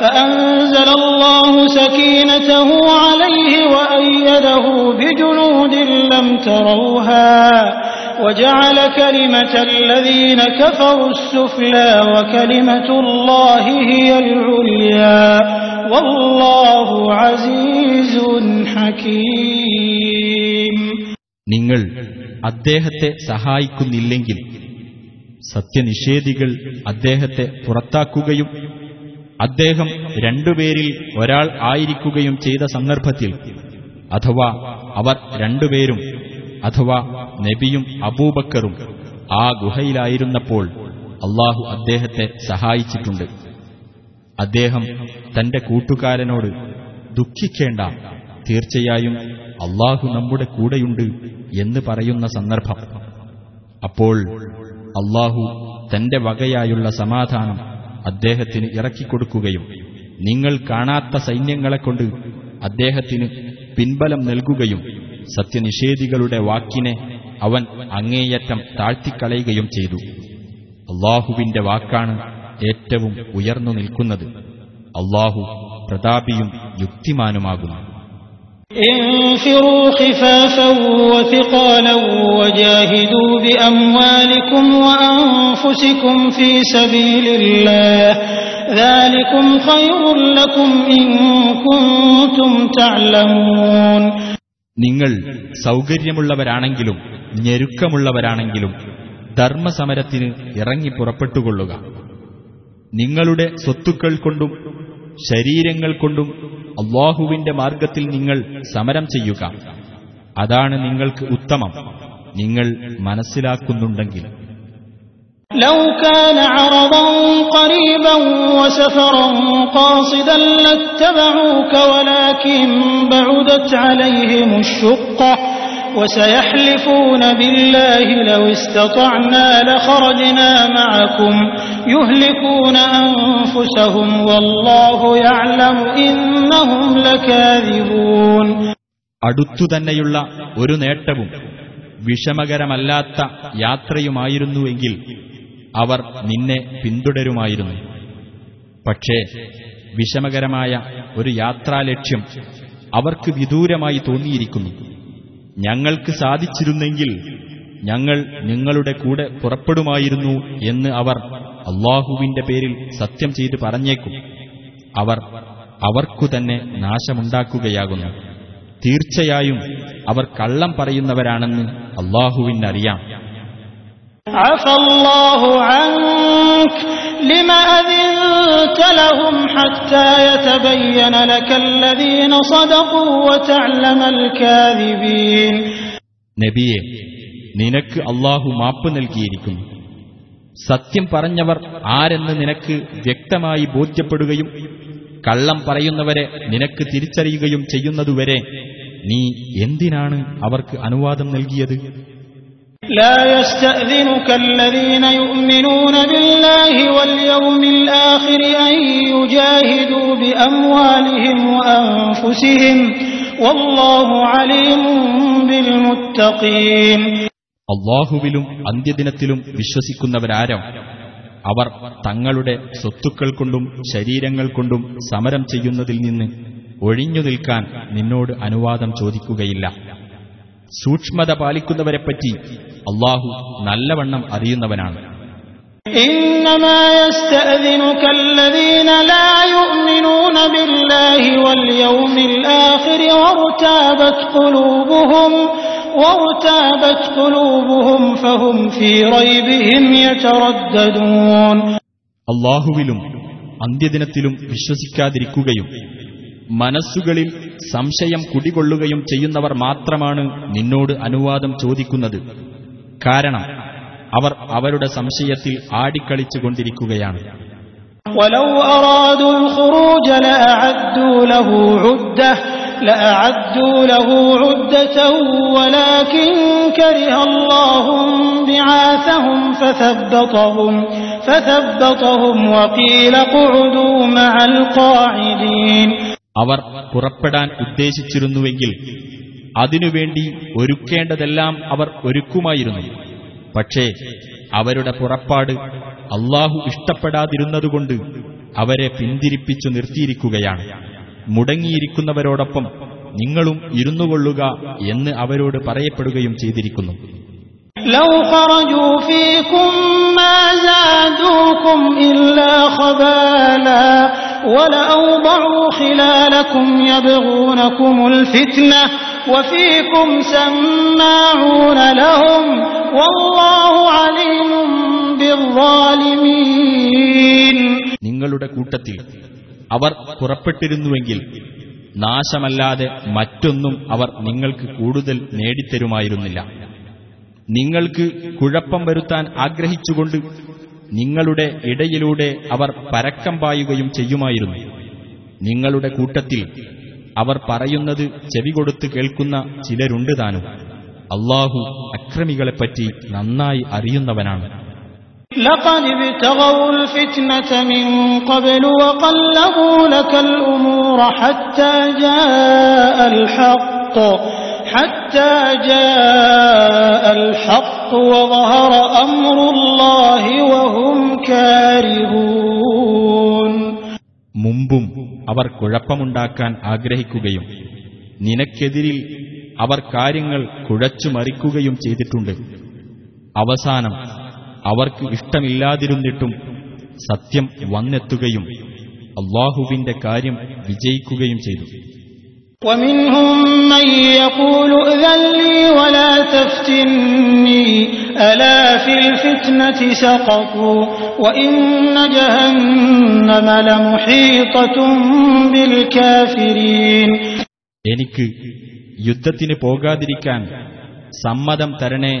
فأنزل الله سكينته عليه وأيده بجنود لم تروها وجعل كلمة الذين كفروا السفلى وكلمة الله هي العليا والله عزيز حكيم നിങ്ങൾ അദ്ദേഹത്തെ സഹായിക്കുന്നില്ലെങ്കിൽ സത്യനിഷേധികൾ അദ്ദേഹത്തെ പുറത്താക്കുകയും അദ്ദേഹം രണ്ടുപേരിൽ ഒരാൾ ആയിരിക്കുകയും ചെയ്ത സന്ദർഭത്തിൽ അഥവാ അവർ രണ്ടുപേരും അഥവാ നബിയും അബൂബക്കറും ആ ഗുഹയിലായിരുന്നപ്പോൾ അള്ളാഹു അദ്ദേഹത്തെ സഹായിച്ചിട്ടുണ്ട്. അദ്ദേഹം തന്റെ കൂട്ടുകാരനോട് ദുഃഖിക്കേണ്ട തീർച്ചയായും അള്ളാഹു നമ്മുടെ കൂടെയുണ്ട് എന്ന് പറയുന്ന സന്ദർഭം. അപ്പോൾ അള്ളാഹു തന്റെ വകയായുള്ള സമാധാനം അദ്ദേഹത്തിന് ഇറക്കിക്കൊടുക്കുകയും നിങ്ങൾ കാണാത്ത സൈന്യങ്ങളെക്കൊണ്ട് അദ്ദേഹത്തിന് പിൻബലം നൽകുകയും സത്യനിഷേധികളുടെ വാക്കിനെ അവൻ അങ്ങേയറ്റം താഴ്ത്തിക്കളയുകയും ചെയ്തു. അള്ളാഹുവിന്റെ വാക്കാണ് ഏറ്റവും ഉയർന്നു നിൽക്കുന്നത്. അള്ളാഹു പ്രതാപിയും യുക്തിമാനുമാകുന്നു. انفروا خفافا وثقالا وجاهدوا بأموالكم وأنفسكم في سبيل الله ذلكم خير لكم إن كنتم تعلمون നിങ്ങൾ സൗകര്യമുള്ളവരാണെങ്കിലും ഞെരുക്കമുള്ളവരാണെങ്കിലും ധർമ്മസമരത്തിന് ഇറങ്ങി പുറപ്പെട്ടുകൊള്ളുക നിങ്ങളുടെ സ്വത്തുക്കൾ കൊണ്ടും ശരീരങ്ങൾ കൊണ്ടും അള്ളാഹുവിന്റെ മാർഗത്തിൽ നിങ്ങൾ സമരം ചെയ്യുക അതാണ് നിങ്ങൾക്ക് ഉത്തമം നിങ്ങൾ മനസ്സിലാക്കുന്നുണ്ടെങ്കിൽ لو كان عرضا قريبا وسفرا قاصدا لاتبعوك ولكن بعدت عليهم الشقة وسيحلفون بالله لو استطعنا لخرجنا معكم يهلكون أنفسهم والله يعلم إنهم لكاذبون അടുത്തുതന്നെയുള്ള ഒരു നേട്ടവും വിഷമകരമല്ലാത്ത യാത്രയുമായിരുന്നുവെങ്കിൽ അവർ നിന്നെ പിന്തുടരുമായിരുന്നു പക്ഷേ വിഷമകരമായ ഒരു യാത്രാലക്ഷ്യം അവർക്ക് വിദൂരമായി തോന്നിയിരിക്കുന്നു ഞങ്ങൾക്ക് സാധിച്ചിരുന്നെങ്കിൽ ഞങ്ങൾ നിങ്ങളുടെ കൂടെ പുറപ്പെടുമായിരുന്നു എന്ന് അവർ അള്ളാഹുവിന്റെ പേരിൽ സത്യം ചെയ്ത് പറഞ്ഞേക്കും. അവർ അവർക്കു തന്നെ നാശമുണ്ടാക്കുകയാകുന്നു. തീർച്ചയായും അവർ കള്ളം പറയുന്നവരാണെന്ന് അള്ളാഹുവിനറിയാം. عفى الله عنك لما أذنت لهم حتى يتبين لك الذين صدقوا وتعلم الكاذبين നബിയെ നിനക്ക് അള്ളാഹു മാപ്പ് നൽകിയിരിക്കുന്നു സത്യം പറഞ്ഞവർ ആരെന്ന് നിനക്ക് വ്യക്തമായി ബോധ്യപ്പെടുകയും കള്ളം പറയുന്നവരെ നിനക്ക് തിരിച്ചറിയുകയും ചെയ്യുന്നതുവരെ നീ എന്തിനാണ് അവർക്ക് അനുവാദം നൽകിയത് لا يستأذنك الذين يؤمنون بالله واليوم الآخر أن يجاهدوا بأموالهم وأنفسهم والله عليم بالمتقين അള്ളാഹുവിലും അന്ത്യദിനത്തിലും വിശ്വസിക്കുന്നവരാരോ അവർ തങ്ങളുടെ സ്വത്തുക്കൾ കൊണ്ടും ശരീരങ്ങൾ കൊണ്ടും സമരം ചെയ്യുന്നതിൽ നിന്ന് ഒഴിഞ്ഞു നിൽക്കാൻ നിന്നോട് അനുവാദം ചോദിക്കുകയില്ല സൂക്ഷ്മത പാലിക്കുന്നവരെപ്പറ്റി അള്ളാഹു നല്ലവണ്ണം അറിയുന്നവനാണ്. അള്ളാഹുവിലും അന്ത്യദിനത്തിലും വിശ്വസിക്കാതിരിക്കുകയും മനസ്സുകളിൽ സംശയം കുടികൊള്ളുകയും ചെയ്യുന്നവർ മാത്രമാണ് നിന്നോട് അനുവാദം ചോദിക്കുന്നത് കാരണം അവർ അവരുടെ സംശയത്തിൽ ആടിക്കളിച്ചുകൊണ്ടിരിക്കുകയാണ് ولو أرادوا الخروج لأعدوا له عدة لأعدوا له عدة ولكن كره الله بعاثهم فثبطهم فثبطهم وقيل اقعدوا مع القاعدين അവർ പുറപ്പെടാൻ ഉദ്ദേശിച്ചിരുന്നുവെങ്കിൽ അതിനുവേണ്ടി ഒരുക്കേണ്ടതെല്ലാം അവർ ഒരുക്കുമായിരുന്നു പക്ഷേ അവരുടെ പുറപ്പാട് അള്ളാഹു ഇഷ്ടപ്പെടാതിരുന്നതുകൊണ്ട് അവരെ പിന്തിരിപ്പിച്ചു നിർത്തിയിരിക്കുകയാണ് മുടങ്ങിയിരിക്കുന്നവരോടൊപ്പം നിങ്ങളും ഇരുന്നുകൊള്ളുക എന്ന് അവരോട് പറയപ്പെടുകയും ചെയ്തിരിക്കുന്നു لو خرجوا فيكم ما زادوكم إلا خبالا ولأوضعوا خلالكم يبغونكم الفتنة وفيكم سماعون لهم والله عليم بالظالمين നിങ്ങളുടെ കൂട്ടത്തിൽ അവർ പുറപ്പെട്ടിരുന്നുവെങ്കിൽ നാശമല്ലാതെ മറ്റൊന്നും അവർ നിങ്ങൾക്ക് കൂടുതൽ നേടിത്തരുമായിരുന്നില്ല നിങ്ങൾക്ക് കുഴപ്പം വരുത്താൻ ആഗ്രഹിച്ചുകൊണ്ട് നിങ്ങളുടെ ഇടയിലൂടെ അവർ പരക്കം പായുകയും ചെയ്യുമായിരുന്നു നിങ്ങളുടെ കൂട്ടത്തിൽ അവർ പറയുന്നത് ചെവി കൊടുത്ത് കേൾക്കുന്ന ചിലരുണ്ട് താനും അള്ളാഹു അക്രമികളെപ്പറ്റി നന്നായി അറിയുന്നവനാണ് لقد ابتغوا الفتنة من قبل وقلبوا لك الأمور حتى جاء الحق حتى جاء الحق وظهر أمر الله وهم كارهون മുമ്പും അവർ കുഴപ്പമുണ്ടാക്കാൻ ആഗ്രഹിക്കുകയും നിനക്കെതിരിൽ അവർ കാര്യങ്ങൾ കുഴച്ചുമറിക്കുകയും ചെയ്തിട്ടുണ്ട് അവസാനം അവർക്ക് ഇഷ്ടമില്ലാതിരുന്നിട്ടും സത്യം വന്നെത്തുകയും അള്ളാഹുവിന്റെ കാര്യം വിജയിക്കുകയും ചെയ്തു ومنهم من يقول ائذن لي ولا تفتني ألا في الفتنة سقطوا وإن جهنم لمحيطة بالكافرين എനിക്ക് യുദ്ധത്തിന് പോകാതിരിക്കാൻ സമ്മതം തരണേ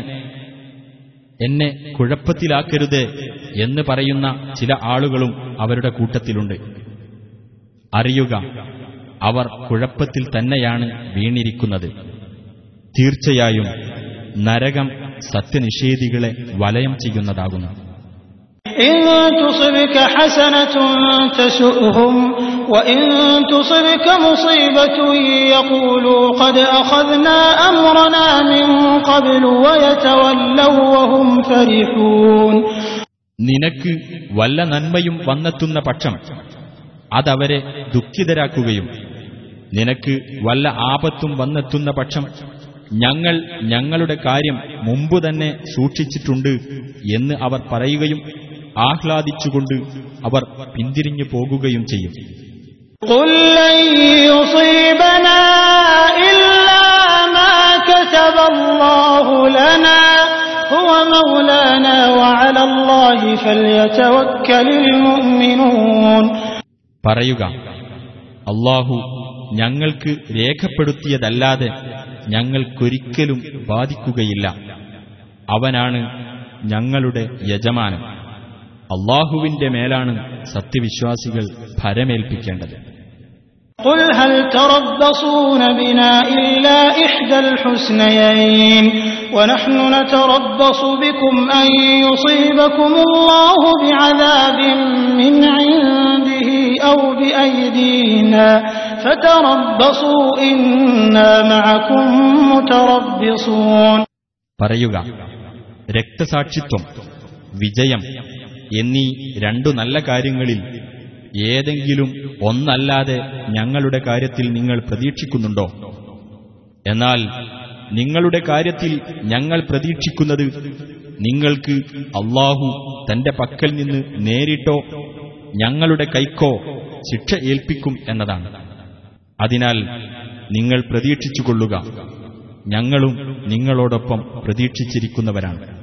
എന്നെ കുഴപ്പത്തിലാക്കരുത് എന്ന് പറയുന്ന ചില ആളുകളും അവരുടെ കൂട്ടത്തിലുണ്ട് അറിയുക അവർ കുഴപ്പത്തിൽ തന്നെയാണ് വീണിരിക്കുന്നത്. തീർച്ചയായും നരകം സത്യനിഷേധികളെ വലയം ചെയ്യുന്നതാകുന്നു. നിനക്ക് വല്ല നന്മയും വന്നെത്തുന്ന പക്ഷം അതവരെ ദുഃഖിതരാക്കുകയും നിനക്ക് വല്ല ആപത്തും വന്നെത്തുന്ന പക്ഷം ഞങ്ങൾ ഞങ്ങളുടെ കാര്യം മുമ്പ് തന്നെ സൂക്ഷിച്ചിട്ടുണ്ട് എന്ന് അവർ പറയുകയും ആഹ്ലാദിച്ചുകൊണ്ട് അവർ പിന്തിരിഞ്ഞു പോകുകയും ചെയ്യും. പറയുക അള്ളാഹു ഞങ്ങൾക്ക് രേഖപ്പെടുത്തിയതല്ലാതെ ഞങ്ങൾക്കൊരിക്കലും ബാധിക്കുകയില്ല അവനാണ് ഞങ്ങളുടെ യജമാനൻ അള്ളാഹുവിന്റെ മേലാണ് സത്യവിശ്വാസികൾ ഭരമേൽപ്പിക്കേണ്ടത് قل هل تربصون بنا إلا إحدى الحسنيين ونحن نتربص بكم أن يصيبكم الله بعذاب من عنده أو بأيدينا പറയുക രക്തസാക്ഷിത്വം വിജയം എന്നീ രണ്ടു നല്ല കാര്യങ്ങളിൽ ഏതെങ്കിലും ഒന്നല്ലാതെ ഞങ്ങളുടെ കാര്യത്തിൽ നിങ്ങൾ പ്രതീക്ഷിക്കുന്നുണ്ടോ? എന്നാൽ നിങ്ങളുടെ കാര്യത്തിൽ ഞങ്ങൾ പ്രതീക്ഷിക്കുന്നത് നിങ്ങൾക്ക് അള്ളാഹു തന്റെ പക്കൽ നിന്ന് നേരിട്ടോ ഞങ്ങളുടെ കൈക്കോ ശിക്ഷ ഏൽപ്പിക്കും എന്നതാണ്. അതിനാൽ നിങ്ങൾ പ്രതീക്ഷിച്ചുകൊള്ളുക. ഞങ്ങളും നിങ്ങളോടൊപ്പം പ്രതീക്ഷിച്ചിരിക്കുന്നവരാണ്.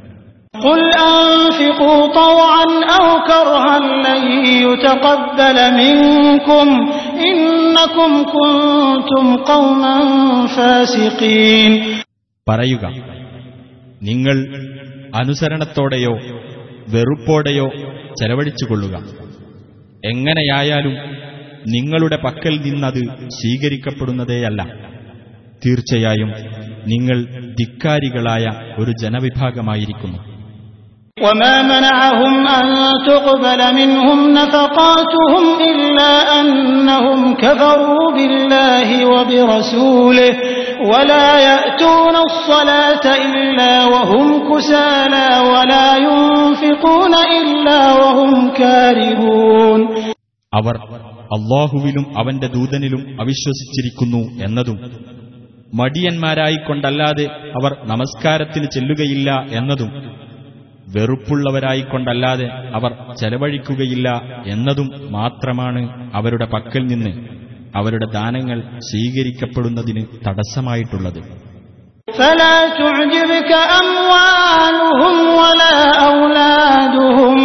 പറയുക നിങ്ങൾ അനുസരണത്തോടെയോ വെറുപ്പോടെയോ ചെലവഴിച്ചുകൊള്ളുക. എങ്ങനെയായാലും നിങ്ങളുടെ പക്കൽ നിന്നത് സ്വീകരിക്കപ്പെടുന്നതേയല്ല തീർച്ചയായും നിങ്ങൾ ധിക്കാരികളായ ഒരു ജനവിഭാഗമായിരിക്കുന്നു وما منعهم أن تقبل منهم نفقاتهم إلا أنهم كفروا بالله وبرسوله ولا يأتون الصلاة إلا وهم كسالى ولا ينفقون إلا وهم كارهون അവർ അള്ളാഹുവിലും അവന്റെ ദൂതനിലും അവിശ്വസിച്ചിരിക്കുന്നു എന്നതും മടിയന്മാരായിക്കൊണ്ടല്ലാതെ അവർ നമസ്കാരത്തിന് ചെല്ലുകയില്ല എന്നതും വെറുപ്പുള്ളവരായിക്കൊണ്ടല്ലാതെ അവർ ചെലവഴിക്കുകയില്ല എന്നതും മാത്രമാണ് അവരുടെ പക്കൽ നിന്ന് അവരുടെ ദാനങ്ങൾ സ്വീകരിക്കപ്പെടുന്നതിന് തടസ്സമായിട്ടുള്ളത് فلا تعجبك أموالهم ولا أولادهم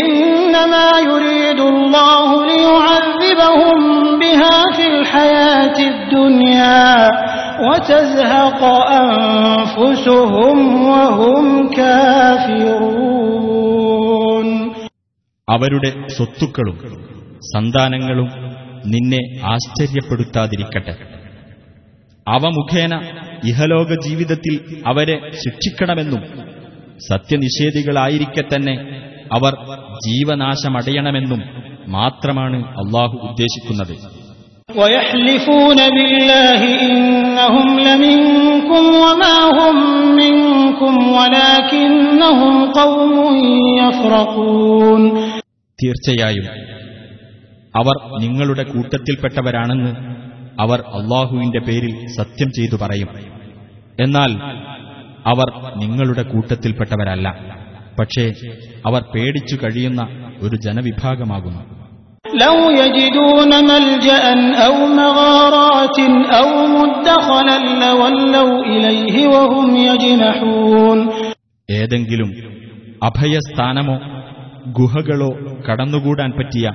إنما يريد الله ليعذبهم بها في الحياة الدنيا وتزهق أنفسهم وهم كافرون അവരുടെ സ്വത്തുക്കളും സന്താനങ്ങളും നിന്നെ ആശ്ചര്യപ്പെടുത്താതിരിക്കട്ടെ അവ മുഖേന ഇഹലോക ജീവിതത്തിൽ അവരെ ശിക്ഷിക്കണമെന്നും സത്യനിഷേധികളായിരിക്കെ തന്നെ അവർ ജീവനാശമടയണമെന്നും മാത്രമാണ് അള്ളാഹു ഉദ്ദേശിക്കുന്നത്. തീർച്ചയായും അവർ നിങ്ങളുടെ കൂട്ടത്തിൽപ്പെട്ടവരാണെന്ന് അവർ അള്ളാഹുവിന്റെ പേരിൽ സത്യം ചെയ്തു പറയും. എന്നാൽ അവർ നിങ്ങളുടെ കൂട്ടത്തിൽപ്പെട്ടവരല്ല. പക്ഷേ അവർ പേടിച്ചു കഴിയുന്ന ഒരു ജനവിഭാഗമാകുന്നു لو يجدون ملجأ أو مغارات أو مدخلا لولوا إليه وهم يجنحون ഏതെങ്കിലും അഭയസ്ഥാനമോ ഗുഹകളോ കടന്നുകൂടാൻ പറ്റിയ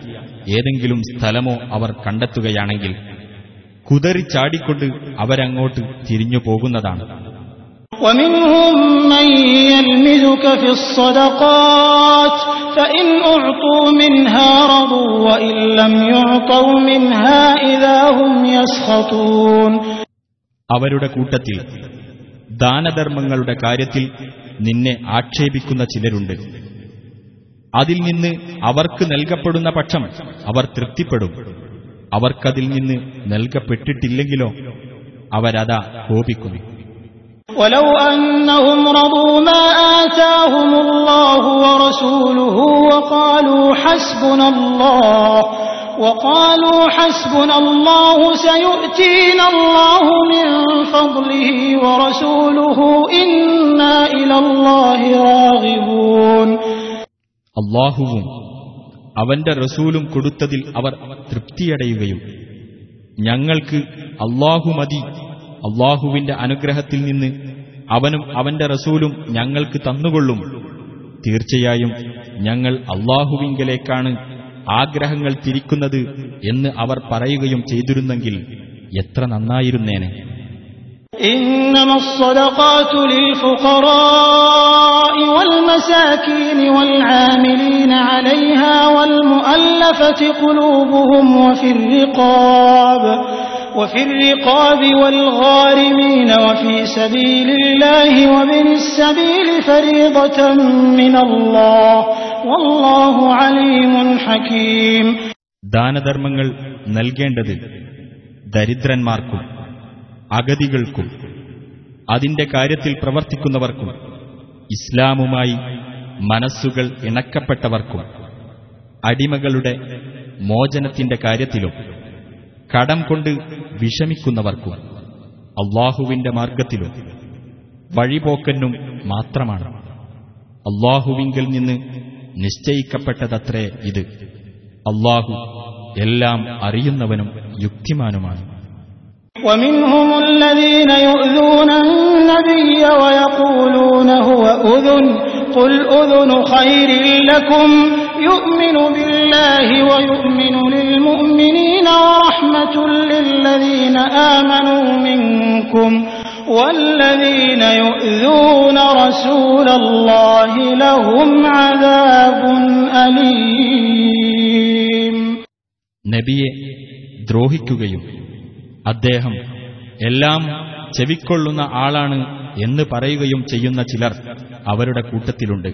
ഏതെങ്കിലും സ്ഥലമോ അവർ കണ്ടെത്തുകയാണെങ്കിൽ കുതറിച്ചാടിക്കൊണ്ട് അവരങ്ങോട്ട് തിരിഞ്ഞു പോകുന്നതാണ് ومنهم من يلمزك في الصدقات فإن أعطوا منها رضوا وإن لم يعطوا منها إذا هم يسخطون അവരുടെ കൂട്ടത്തിൽ ദാനധർമ്മങ്ങളുടെ കാര്യത്തിൽ നിന്നെ ആക്ഷേപിക്കുന്ന ചിലരുണ്ട് അതിൽ നിന്ന് അവർക്ക് നൽകപ്പെടുന്ന പക്ഷം അവർ തൃപ്തിപ്പെടും അവർക്കതിൽ നിന്ന് നൽകപ്പെട്ടിട്ടില്ലെങ്കിലോ അവരതാ കോപിക്കുന്നു ولو أنهم رضوا ما آتاهم الله ورسوله وقالوا حسبنا الله وقالوا حسبنا الله سيؤتينا الله من فضله ورسوله إنا إلى الله راغبون അള്ളാഹുവും അവന്റെ റസൂലും കൊടുത്തതിൽ അവർ തൃപ്തിയടയുകയും ഞങ്ങൾക്ക് അള്ളാഹു മതി അള്ളാഹുവിന്റെ അനുഗ്രഹത്തിൽ നിന്ന് അവനും അവന്റെ റസൂലും ഞങ്ങൾക്ക് തന്നുകൊള്ളും തീർച്ചയായും ഞങ്ങൾ അള്ളാഹുവിങ്കലേക്കാണ് ആഗ്രഹങ്ങൾ തിരിക്കുന്നത് എന്ന് അവർ പറയുകയും ചെയ്തിരുന്നെങ്കിൽ എത്ര നന്നായിരുന്നേനെ إنما الصدقات للفقراء والمساكين والعاملين عليها والمؤلفة قلوبهم وفي الرقاب وفي الرقاب والغارمين وفي سبيل الله وابن السبيل فريضة من الله والله عليم حكيم ദാനധർമ്മങ്ങൾ നൽകേണ്ടത് ദരിദ്രന്മാർക്കും അഗതികൾക്കും അതിന്റെ കാര്യത്തിൽ പ്രവർത്തിക്കുന്നവർക്കും ഇസ്ലാമുമായി മനസ്സുകൾ ഇണക്കപ്പെട്ടവർക്കും അടിമകളുടെ മോചനത്തിന്റെ കാര്യത്തിലും കടം കൊണ്ട് വിഷമിക്കുന്നവർക്കും അള്ളാഹുവിന്റെ മാർഗത്തിലും വഴിപോക്കനും മാത്രമാണ് അള്ളാഹുവിങ്കിൽ നിന്ന് നിശ്ചയിക്കപ്പെട്ടതത്രേ ഇത് അള്ളാഹു എല്ലാം അറിയുന്നവനും യുക്തിമാനുമാണ് ومنهم الذين يؤذون النبي ويقولون هو أذن قل أذن خير لكم يؤمن بالله ويؤمن للمؤمنين ورحمة للذين آمنوا منكم والذين يؤذون رسول الله لهم عذاب أليم നബിയെ ദ്രോഹിക്കുകയും അദ്ദേഹം എല്ലാം ചെവിക്കൊള്ളുന്ന ആളാണ് എന്ന് പറയുകയും ചെയ്യുന്ന ചിലർ അവരുടെ കൂട്ടത്തിലുണ്ട്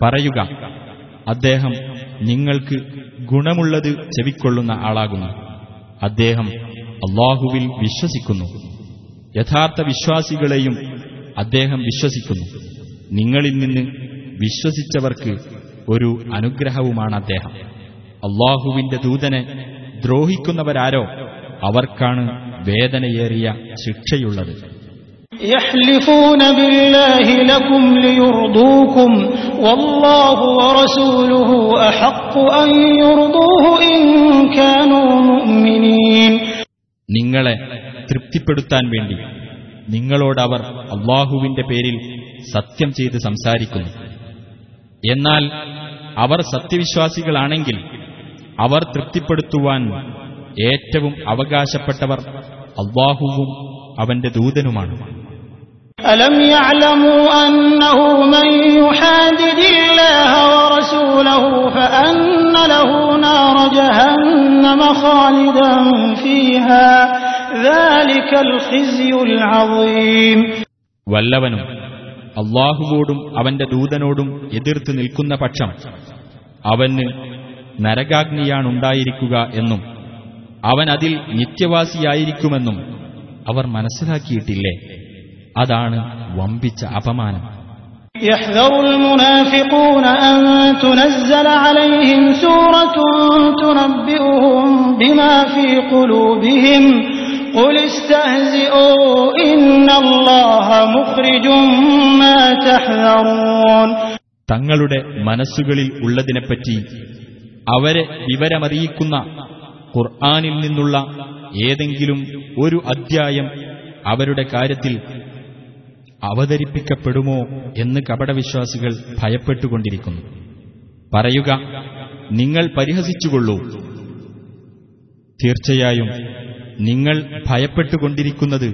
പറയുക അദ്ദേഹം നിങ്ങൾക്ക് ഗുണമുള്ളത് ചെവിക്കൊള്ളുന്ന ആളാകുന്നു. അദ്ദേഹം അള്ളാഹുവിൽ വിശ്വസിക്കുന്നു. യഥാർത്ഥ വിശ്വാസികളെയും അദ്ദേഹം വിശ്വസിക്കുന്നു. നിങ്ങളിൽ നിന്ന് വിശ്വസിച്ചവർക്ക് ഒരു അനുഗ്രഹവുമാണ് അദ്ദേഹം. അള്ളാഹുവിന്റെ ദൂതനെ ദ്രോഹിക്കുന്നവരാരോ അവർക്കാണ് വേദനയേറിയ ശിക്ഷയുള്ളത്. يحلفون بالله لكم ليرضوكم والله ورسوله أحق أن يرضوه إن كانوا مؤمنين നിങ്ങളെ തൃപ്തിപ്പെടുത്താൻ വേണ്ടി നിങ്ങളോടവർ അള്ളാഹുവിന്റെ പേരിൽ സത്യം ചെയ്ത് സംസാരിക്കുന്നു എന്നാൽ അവർ സത്യവിശ്വാസികളാണെങ്കിൽ അവർ തൃപ്തിപ്പെടുത്തുവാൻ ഏറ്റവും അവകാശപ്പെട്ടവർ അള്ളാഹുവും അവന്റെ ദൂതനുമാണ് ألم يعلموا أنه من يحادد الله ورسوله فأن له نار جهنم خالدا فيها ذلك الخزي العظيم വല്ലവനും അള്ളാഹുവോടും അവന്റെ ദൂതനോടും എതിർത്ത് നിൽക്കുന്ന പക്ഷം അവന് നരകാഗ്നിയാണുണ്ടായിരിക്കുക എന്നും അവൻ അതിൽ നിത്യവാസിയായിരിക്കുമെന്നും അവർ മനസ്സിലാക്കിയിട്ടില്ലേ അതാണ് വമ്പിച്ച അപമാനം يحذر المنافقون أن تنزل عليهم سورة تنبئهم بما في قلوبهم قل استهزئوا إن الله مخرج ما تحذرون തങ്ങളുടെ മനസ്സുകളിൽ ഉള്ളതിനെപ്പറ്റി അവരെ വിവരമറിയിക്കുന്ന ഖുർആാനിൽ നിന്നുള്ള ഏതെങ്കിലും ഒരു അധ്യായം അവരുടെ കാര്യത്തിൽ അവതരിപ്പിക്കപ്പെടുമോ എന്ന് കപടവിശ്വാസികൾ ഭയപ്പെട്ടുകൊണ്ടിരിക്കുന്നു. പറയുക നിങ്ങൾ പരിഹസിച്ചുകൊള്ളൂ. തീർച്ചയായും നിങ്ങൾ ഭയപ്പെട്ടുകൊണ്ടിരിക്കുന്നത്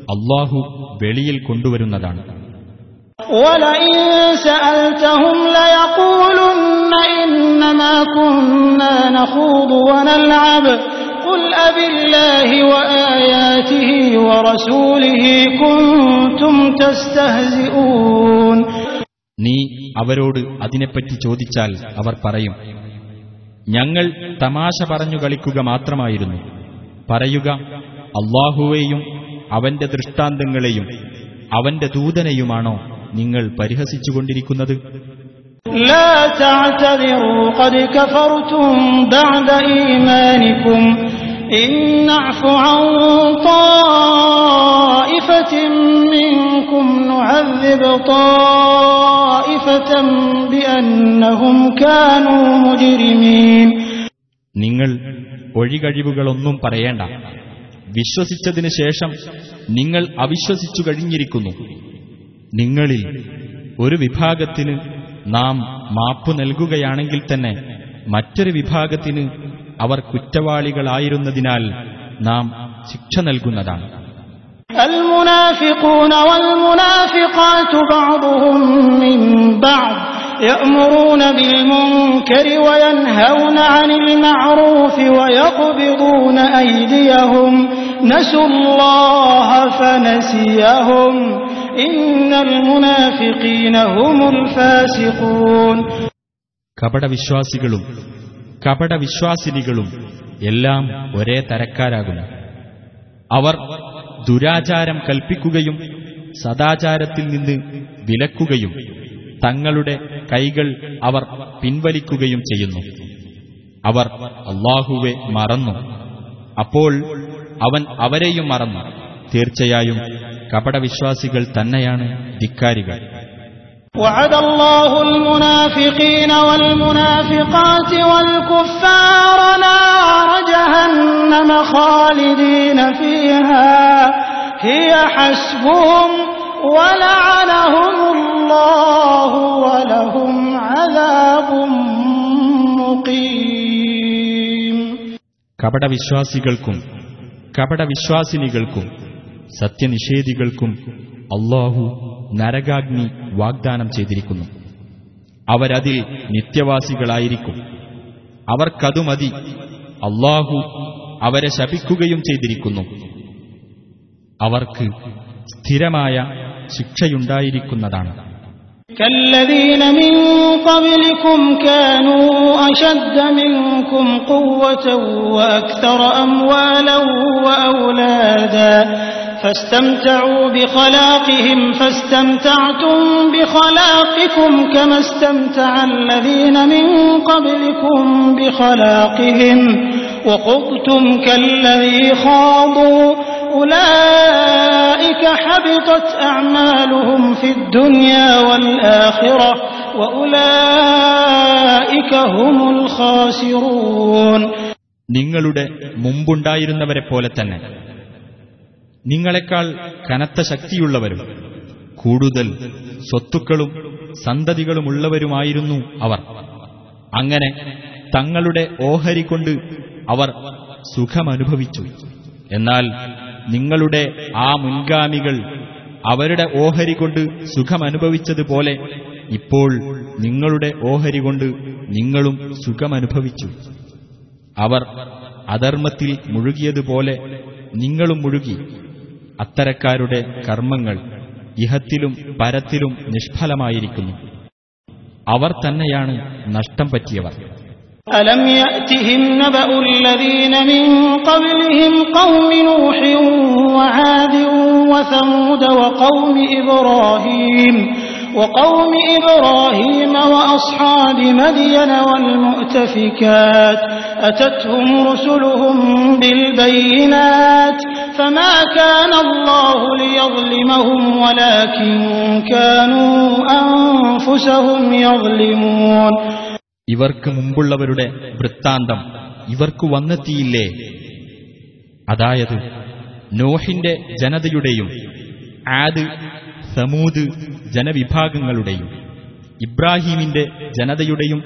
അള്ളാഹു വെളിയിൽ കൊണ്ടുവരുന്നതാണ്. ഓലയും أبالله وآياته ورسوله كنتم تستهزئون നീ അവരോട് അതിനെപ്പറ്റി ചോദിച്ചാൽ അവർ പറയും ഞങ്ങൾ തമാശ പറഞ്ഞു കളിക്കുക മാത്രമായിരുന്നു പറയുക അള്ളാഹുവേയും അവന്റെ ദൃഷ്ടാന്തങ്ങളെയും അവന്റെ ദൂതനെയുമാണോ നിങ്ങൾ പരിഹസിച്ചുകൊണ്ടിരിക്കുന്നത് لا تعتذروا قد كفرتم بعد إيمانكم إن نعف عن طائفة منكم نعذب طائفة بأنهم كانوا مجرمين നിങ്ങൾ ഒഴികഴിവുകളൊന്നും പറയേണ്ട വിശ്വസിച്ചതിനു ശേഷം നിങ്ങൾ അവിശ്വസിച്ചു കഴിഞ്ഞിരിക്കുന്നു നിങ്ങളിൽ ഒരു വിഭാഗത്തിന് നാം മാപ്പു നൽകുകയാണെങ്കിൽ തന്നെ മറ്റൊരു വിഭാഗത്തിന് അവർ കുറ്റവാളികളായിരുന്നതിനാൽ നാം ശിക്ഷ നൽകുന്നതാണ് المنافقون والمنافقات بعضهم من بعض يأمرون بالمنكر وينهون عن المعروف ويقبضون أيديهم نسوا الله فنسيهم إن المنافقين هم الفاسقون കപടവിശ്വാസികളും കപടവിശ്വാസിനികളും എല്ലാം ഒരേ തരക്കാരാകുന്നു. അവർ ദുരാചാരം കൽപ്പിക്കുകയും സദാചാരത്തിൽ നിന്ന് വിലക്കുകയും തങ്ങളുടെ കൈകൾ അവർ പിൻവലിക്കുകയും ചെയ്യുന്നു. അവർ അള്ളാഹുവെ മറന്നു. അപ്പോൾ അവൻ അവരെയും മറന്നു. തീർച്ചയായും കപടവിശ്വാസികൾ തന്നെയാണ് ധിക്കാരികൾ. وعد الله المنافقين والمنافقات والكفار نار جهنم خالدين فيها هي حسبهم ولعنهم الله ولهم عذاب مقيم കപടവിശ്വാസികൾക്കും കപടവിശ്വാസിനികൾക്കും സത്യനിഷേധികൾക്കും അള്ളാഹു നരകാഗ്നി വാഗ്ദാനം ചെയ്തിരിക്കുന്നു അവരതിൽ നിത്യവാസികളായിരിക്കും അവർക്കതു മതി അള്ളാഹു അവരെ ശപിക്കുകയും ചെയ്തിരിക്കുന്നു അവർക്ക് സ്ഥിരമായ ശിക്ഷയുണ്ടായിരിക്കുന്നതാണ് كالذين من قبلكم كانوا أشد منكم قوة وأكثر أموالا وأولادا فاستمتعوا بخلاقهم فاستمتعتم بخلاقكم كما استمتع الذين من قبلكم بخلاقهم وخضتم كالذي خاضوا أولئك حبطت أعمالهم في الدنيا والآخرة وأولئك هم الخاسرون നിങ്ങളുടെ മുമ്പുണ്ടായിരുന്നവരെ പോലെ തന്നെ നിങ്ങളെക്കാൾ കനത്ത ശക്തിയുള്ളവരും കൂടുതൽ സ്വത്തുക്കളും സന്തതികളുമുള്ളവരുമായിരുന്നു അവർ. അങ്ങനെ തങ്ങളുടെ ഓഹരി കൊണ്ട് അവർ സുഖമനുഭവിച്ചു. എന്നാൽ നിങ്ങളുടെ ആ മുൻഗാമികൾ അവരുടെ ഓഹരി കൊണ്ട് സുഖമനുഭവിച്ചതുപോലെ ഇപ്പോൾ നിങ്ങളുടെ ഓഹരി കൊണ്ട് നിങ്ങളും സുഖമനുഭവിച്ചു. അവർ അധർമ്മത്തിൽ മുഴുകിയതുപോലെ നിങ്ങളും മുഴുകി. അത്തരക്കാരുടെ കർമ്മങ്ങൾ ഇഹത്തിലും പരത്തിലും നിഷ്ഫലമായിരിക്കുന്നു അവർ തന്നെയാണ് നഷ്ടം പറ്റിയവർ ألم يأتهم نبأ الذين من قبلهم قوم نوح وعاد وثمود وقوم إبراهيم وقوم إبراهيم وأصحاب مدين والمؤتفكات أتتهم رسلهم بالبينات فما كان الله ليظلمهم ولكن كانوا أنفسهم يظلمون ഇവർക്ക് മുമ്പുള്ളവരുടെ വൃത്താന്തം ഇവർക്ക് വന്നെത്തിയില്ലേ അതായത് നോഹിന്റെ ജനതയുടെയും ആദ് സമൂത് ജനവിഭാഗങ്ങളുടെയും ഇബ്രാഹീമിന്റെ ജനതയുടെയും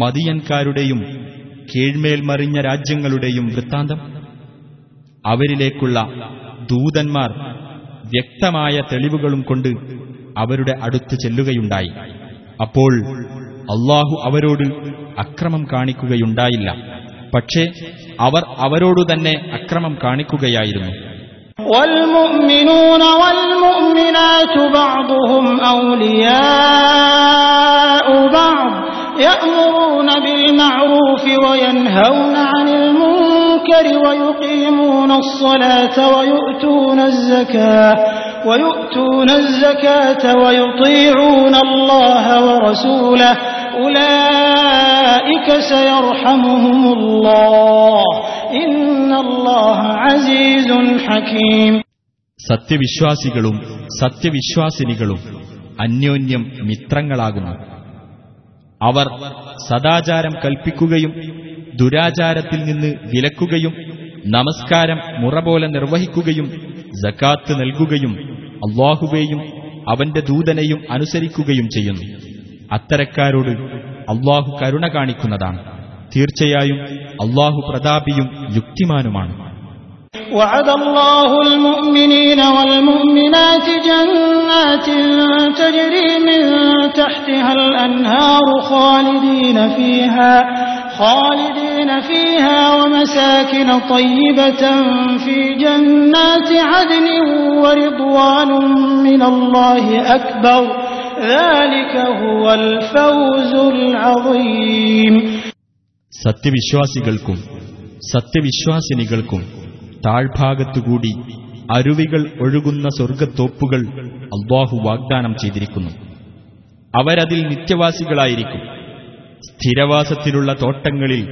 മദിയൻകാരുടെയും കീഴ്മേൽ മറിഞ്ഞ രാജ്യങ്ങളുടെയും വൃത്താന്തം അവരിലേക്കുള്ള ദൂതന്മാർ വ്യക്തമായ തെളിവുകളും കൊണ്ട് അവരുടെ അടുത്ത് ചെല്ലുകയുണ്ടായി അപ്പോൾ അള്ളാഹു അവരോട് അക്രമം കാണിക്കുകയുണ്ടായില്ല പക്ഷേ അവർ അവരോടു തന്നെ അക്രമം കാണിക്കുകയായിരുന്നു والمؤمنون والمؤمنات بعضهم أولياء بعض يأمرون بالمعروف وينهون عن المنكر ويقيمون الصلاة ويؤتون الزكاة ويؤتون الزكاة ويطيعون الله ورسوله أولئك سيرحمهم الله إن الله عزيز حكيم സത്യവിശ്വാസികളും സത്യവിശ്വാസിനികളും അന്യോന്യം മിത്രങ്ങളാകുന്നു അവർ സദാചാരം കൽപ്പിക്കുകയും ദുരാചാരത്തിൽ നിന്ന് വിലക്കുകയും നമസ്കാരം മുറ പോലെ നിർവഹിക്കുകയും ജക്കാത്ത് നൽകുകയും അള്ളാഹുവേയും അവന്റെ ദൂതനെയും അനുസരിക്കുകയും ചെയ്യുന്നു അത്തരക്കാരോട് അള്ളാഹു കരുണ കാണിക്കുന്നതാണ് തീർച്ചയായും അള്ളാഹു പ്രതാപിയും യുക്തിമാനുമാണ് وعد الله المؤمنين والمؤمنات جنات تجري من تحتها الأنهار خالدين فيها خالدين فيها ومساكن طيبة في جنات عدن ورضوان من الله أكبر ذلك هو الفوز العظيم സത്യവിശ്വാസികൾക്കും സത്യവിശ്വാസിനികൾക്കും താഴ്ഭാഗത്തുകൂടി അരുവികൾ ഒഴുകുന്ന സ്വർഗത്തോപ്പുകൾ അള്ളാഹു വാഗ്ദാനം ചെയ്തിരിക്കുന്നു അവരതിൽ നിത്യവാസികളായിരിക്കും സ്ഥിരവാസത്തിലുള്ള തോട്ടങ്ങളിൽ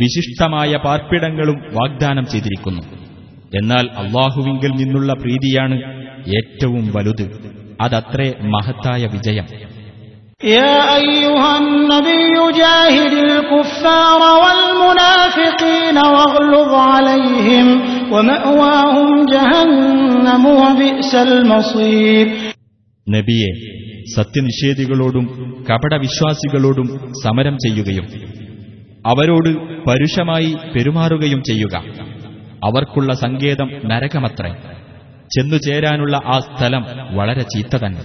വിശിഷ്ടമായ പാർപ്പിടങ്ങളും വാഗ്ദാനം ചെയ്തിരിക്കുന്നു എന്നാൽ അള്ളാഹുവിങ്കിൽ നിന്നുള്ള പ്രീതിയാണ് ഏറ്റവും വലുത് അതത്രേ മഹത്തായ വിജയം يا أيها النبي جاهد الكفار والمنافقين واغلظ عليهم ومأواهم جهنم وبئس المصير നബിയെ സത്യനിഷേധികളോടും കപടവിശ്വാസികളോടും സമരം ചെയ്യുകയും അവരോട് പരുഷമായി പെരുമാറുകയും ചെയ്യുക അവർക്കുള്ള സങ്കേതം നരകമത്രേ ചെന്നുചേരാനുള്ള ആ സ്ഥലം വളരെ ചീത്ത തന്നെ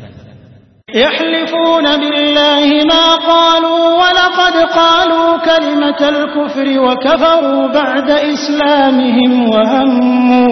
يحلفون بالله ما قالوا ولقد قالوا كلمة الكفر وكفروا بعد إسلامهم وهموا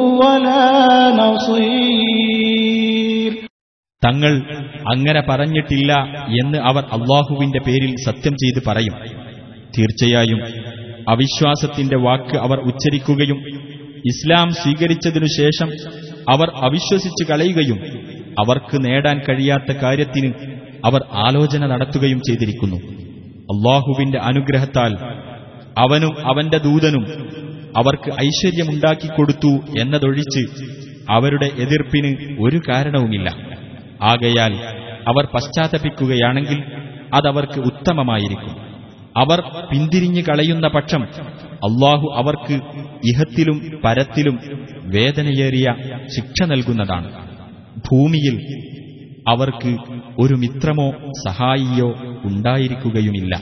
തങ്ങൾ അങ്ങനെ പറഞ്ഞിട്ടില്ല എന്ന് അവർ അള്ളാഹുവിന്റെ പേരിൽ സത്യം ചെയ്ത് പറയും. തീർച്ചയായും അവിശ്വാസത്തിന്റെ വാക്ക് അവർ ഉച്ചരിക്കുകയും ഇസ്ലാം സ്വീകരിച്ചതിനു ശേഷം അവർ അവിശ്വസിച്ച് കളയുകയും അവർക്ക് നേടാൻ കഴിയാത്ത കാര്യത്തിന് അവർ ആലോചന നടത്തുകയും ചെയ്തിരിക്കുന്നു. അള്ളാഹുവിന്റെ അനുഗ്രഹത്താൽ അവനും അവന്റെ ദൂതനും അവർക്ക് ഐശ്വര്യമുണ്ടാക്കിക്കൊടുത്തു എന്നതൊഴിച്ച് അവരുടെ എതിർപ്പിന് ഒരു കാരണവുമില്ല. ആകയാൽ അവർ പശ്ചാത്തപിക്കുകയാണെങ്കിൽ അതവർക്ക് ഉത്തമമായിരിക്കും. അവർ പിന്തിരിഞ്ഞു കളയുന്ന പക്ഷം അള്ളാഹു അവർക്ക് ഇഹത്തിലും പരത്തിലും വേദനയേറിയ ശിക്ഷ നൽകുന്നതാണ്. ഭൂമിയിൽ അവർക്ക് ഒരു മിത്രമോ സഹായിയോ ഉണ്ടായിരിക്കുകയുമില്ല.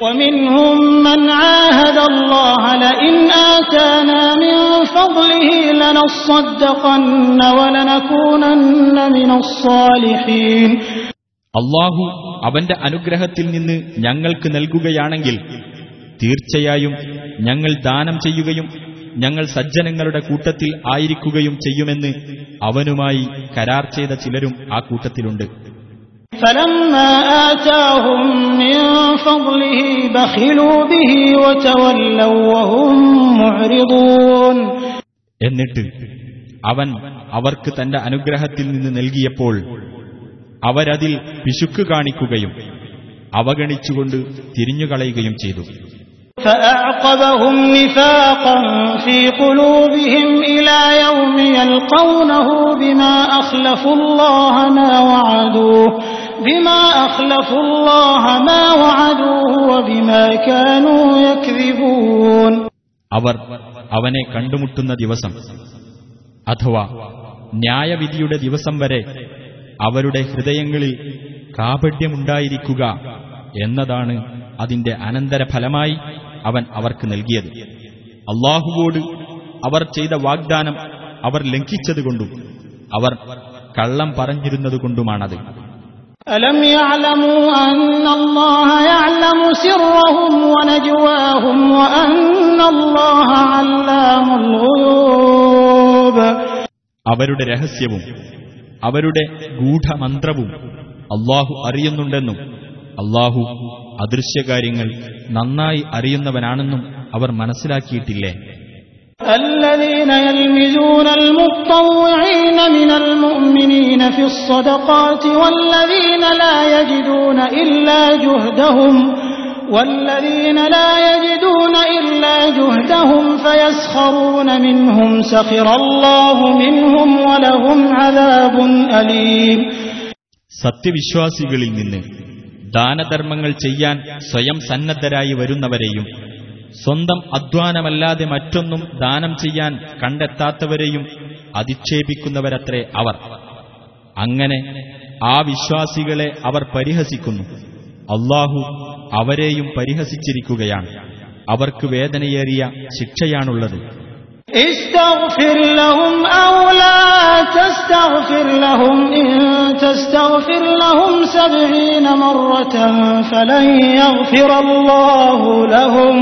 ومنهم من عاهد الله لئن آتانا من فضله لنصدقن ولنكونن من الصالحين അള്ളാഹു അവന്റെ അനുഗ്രഹത്തിൽ നിന്ന് ഞങ്ങൾക്ക് നൽകുകയാണെങ്കിൽ തീർച്ചയായും ഞങ്ങൾ ദാനം ചെയ്യുകയും ഞങ്ങൾ സജ്ജനങ്ങളുടെ കൂട്ടത്തിൽ ആയിരിക്കുകയും ചെയ്യുമെന്ന് അവനുമായി കരാർ ചെയ്ത ചിലരും ആ കൂട്ടത്തിലുണ്ട് فلما آتاهم من فضله بخلوا به وتولوا وهم معرضون എന്നിട്ട് അവൻ അവർക്ക് തന്റെ അനുഗ്രഹത്തിൽ നിന്ന് നൽകിയപ്പോൾ അവരതിൽ പിശുക്ക് കാണിക്കുകയും അവഗണിച്ചുകൊണ്ട് തിരിഞ്ഞുകളയുകയും ചെയ്തു فأعقبهم نفاقا في قلوبهم إلى يوم يلقونه بما أخلفوا الله ما وعدوه അവർ അവനെ കണ്ടുമുട്ടുന്ന ദിവസം അഥവാ ന്യായവിധിയുടെ ദിവസം വരെ അവരുടെ ഹൃദയങ്ങളിൽ കാപഢ്യമുണ്ടായിരിക്കുക എന്നതാണ് അതിന്റെ അനന്തരഫലമായി അവൻ അവർക്ക് നൽകിയത്. അള്ളാഹുവോട് അവർ ചെയ്ത വാഗ്ദാനം അവർ ലംഘിച്ചതുകൊണ്ടും അവർ കള്ളം പറഞ്ഞിരുന്നതുകൊണ്ടുമാണത്. ألم يعلموا أن الله يعلم سرهم ونجواهم وأن الله علام الغيوب അവരുടെ രഹസ്യവും അവരുടെ ഗൂഢമന്ത്രവും അള്ളാഹു അറിയുന്നുണ്ടെന്നും അള്ളാഹു അദൃശ്യകാര്യങ്ങൾ നന്നായി അറിയുന്നവനാണെന്നും അവർ മനസ്സിലാക്കിയിട്ടില്ലേ الذين يلمزون المطوعين من المؤمنين في الصدقات والذين لا يجدون إلا جهدهم والذين لا يجدون إلا جهدهم فيسخرون منهم سخر الله منهم ولهم عذاب أليم സത്യവിശ്വാസികളിൽ നിന്ന് ദാനധർമ്മങ്ങൾ ചെയ്യാൻ സ്വയം സന്നദ്ധരായി വരുന്നവരെയും സ്വന്തം അധ്വാനമല്ലാതെ മറ്റൊന്നും ദാനം ചെയ്യാൻ കണ്ടെത്താത്തവരെയും അധിക്ഷേപിക്കുന്നവരത്രേ അവർ. അങ്ങനെ ആ വിശ്വാസികളെ അവർ പരിഹസിക്കുന്നു. അള്ളാഹു അവരെയും പരിഹസിച്ചിരിക്കുകയാണ്. അവർക്ക് വേദനയേറിയ ശിക്ഷയാണുള്ളത്. استغفر لهم أو لا تستغفر لهم إن تستغفر لهم سبعين مرة فلن يغفر الله لهم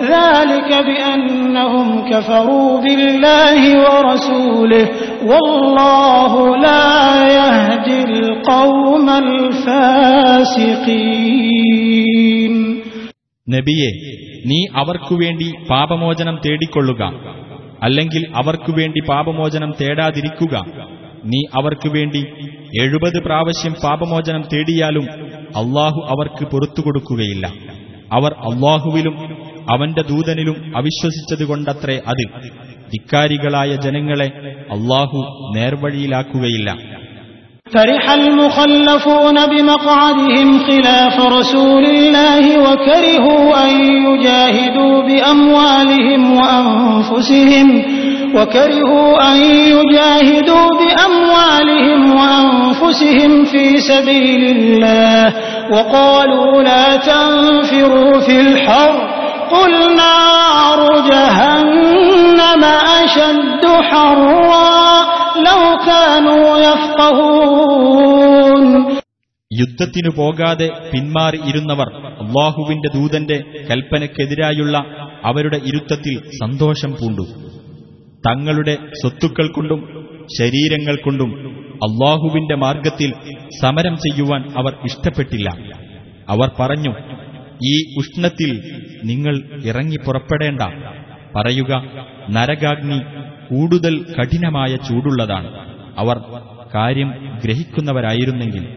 ذلك بأنهم كفروا بالله ورسوله والله لا يهدي القوم الفاسقين നബിയെ നീ അവർക്കുവേണ്ടി പാപമോചനം തേടിക്കൊള്ളുക അല്ലെങ്കിൽ അവർക്കുവേണ്ടി പാപമോചനം തേടാതിരിക്കുക. നീ അവർക്കുവേണ്ടി എഴുപത് പ്രാവശ്യം പാപമോചനം തേടിയാലും അള്ളാഹു അവർക്ക് പുറത്തു കൊടുക്കുകയില്ല. അവർ അള്ളാഹുവിലും അവന്റെ ദൂതനിലും അവിശ്വസിച്ചതുകൊണ്ടത്രേ അത്. ധിക്കാരികളായ ജനങ്ങളെ അള്ളാഹു നേർവഴിയിലാക്കുകയില്ല. فرح المخلفون بمقعدهم خلاف رسول الله وكرهوا أن يجاهدوا بأموالهم وأنفسهم وكرهوا أن يجاهدوا بأموالهم وأنفسهم في سبيل الله وقالوا لا تنفروا في الحر قل نار جهنم أشد حرا യുദ്ധത്തിനു പോകാതെ പിന്മാറി ഇരുന്നവർ അള്ളാഹുവിന്റെ ദൂതന്റെ കൽപ്പനയ്ക്കെതിരായുള്ള അവരുടെ ഇരുത്തത്തിൽ സന്തോഷം പൂണ്ടു. തങ്ങളുടെ സ്വത്തുക്കൾ കൊണ്ടും ശരീരങ്ങൾ കൊണ്ടും അള്ളാഹുവിന്റെ മാർഗത്തിൽ സമരം ചെയ്യുവാൻ അവർ ഇഷ്ടപ്പെട്ടില്ല. അവർ പറഞ്ഞു ഈ ഉഷ്ണത്തിൽ നിങ്ങൾ ഇറങ്ങി പുറപ്പെടേണ്ട. പറയുക നരകാഗ്നി കൂടുതൽ കഠിനമായ ചൂടുള്ളതാണ്. അവർ കാര്യം ഗ്രഹിക്കുന്നവരായിരുന്നെങ്കിൽ.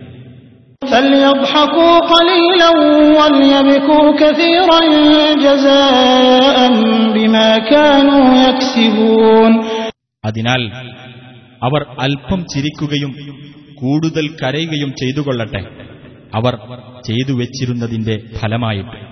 അതിനാൽ അവർ അല്പം ചിരിക്കുകയും കൂടുതൽ കരയുകയും ചെയ്തുകൊള്ളട്ടെ. അവർ ചെയ്തു വെച്ചിരുന്നതിന്റെ ഫലമായിട്ട്.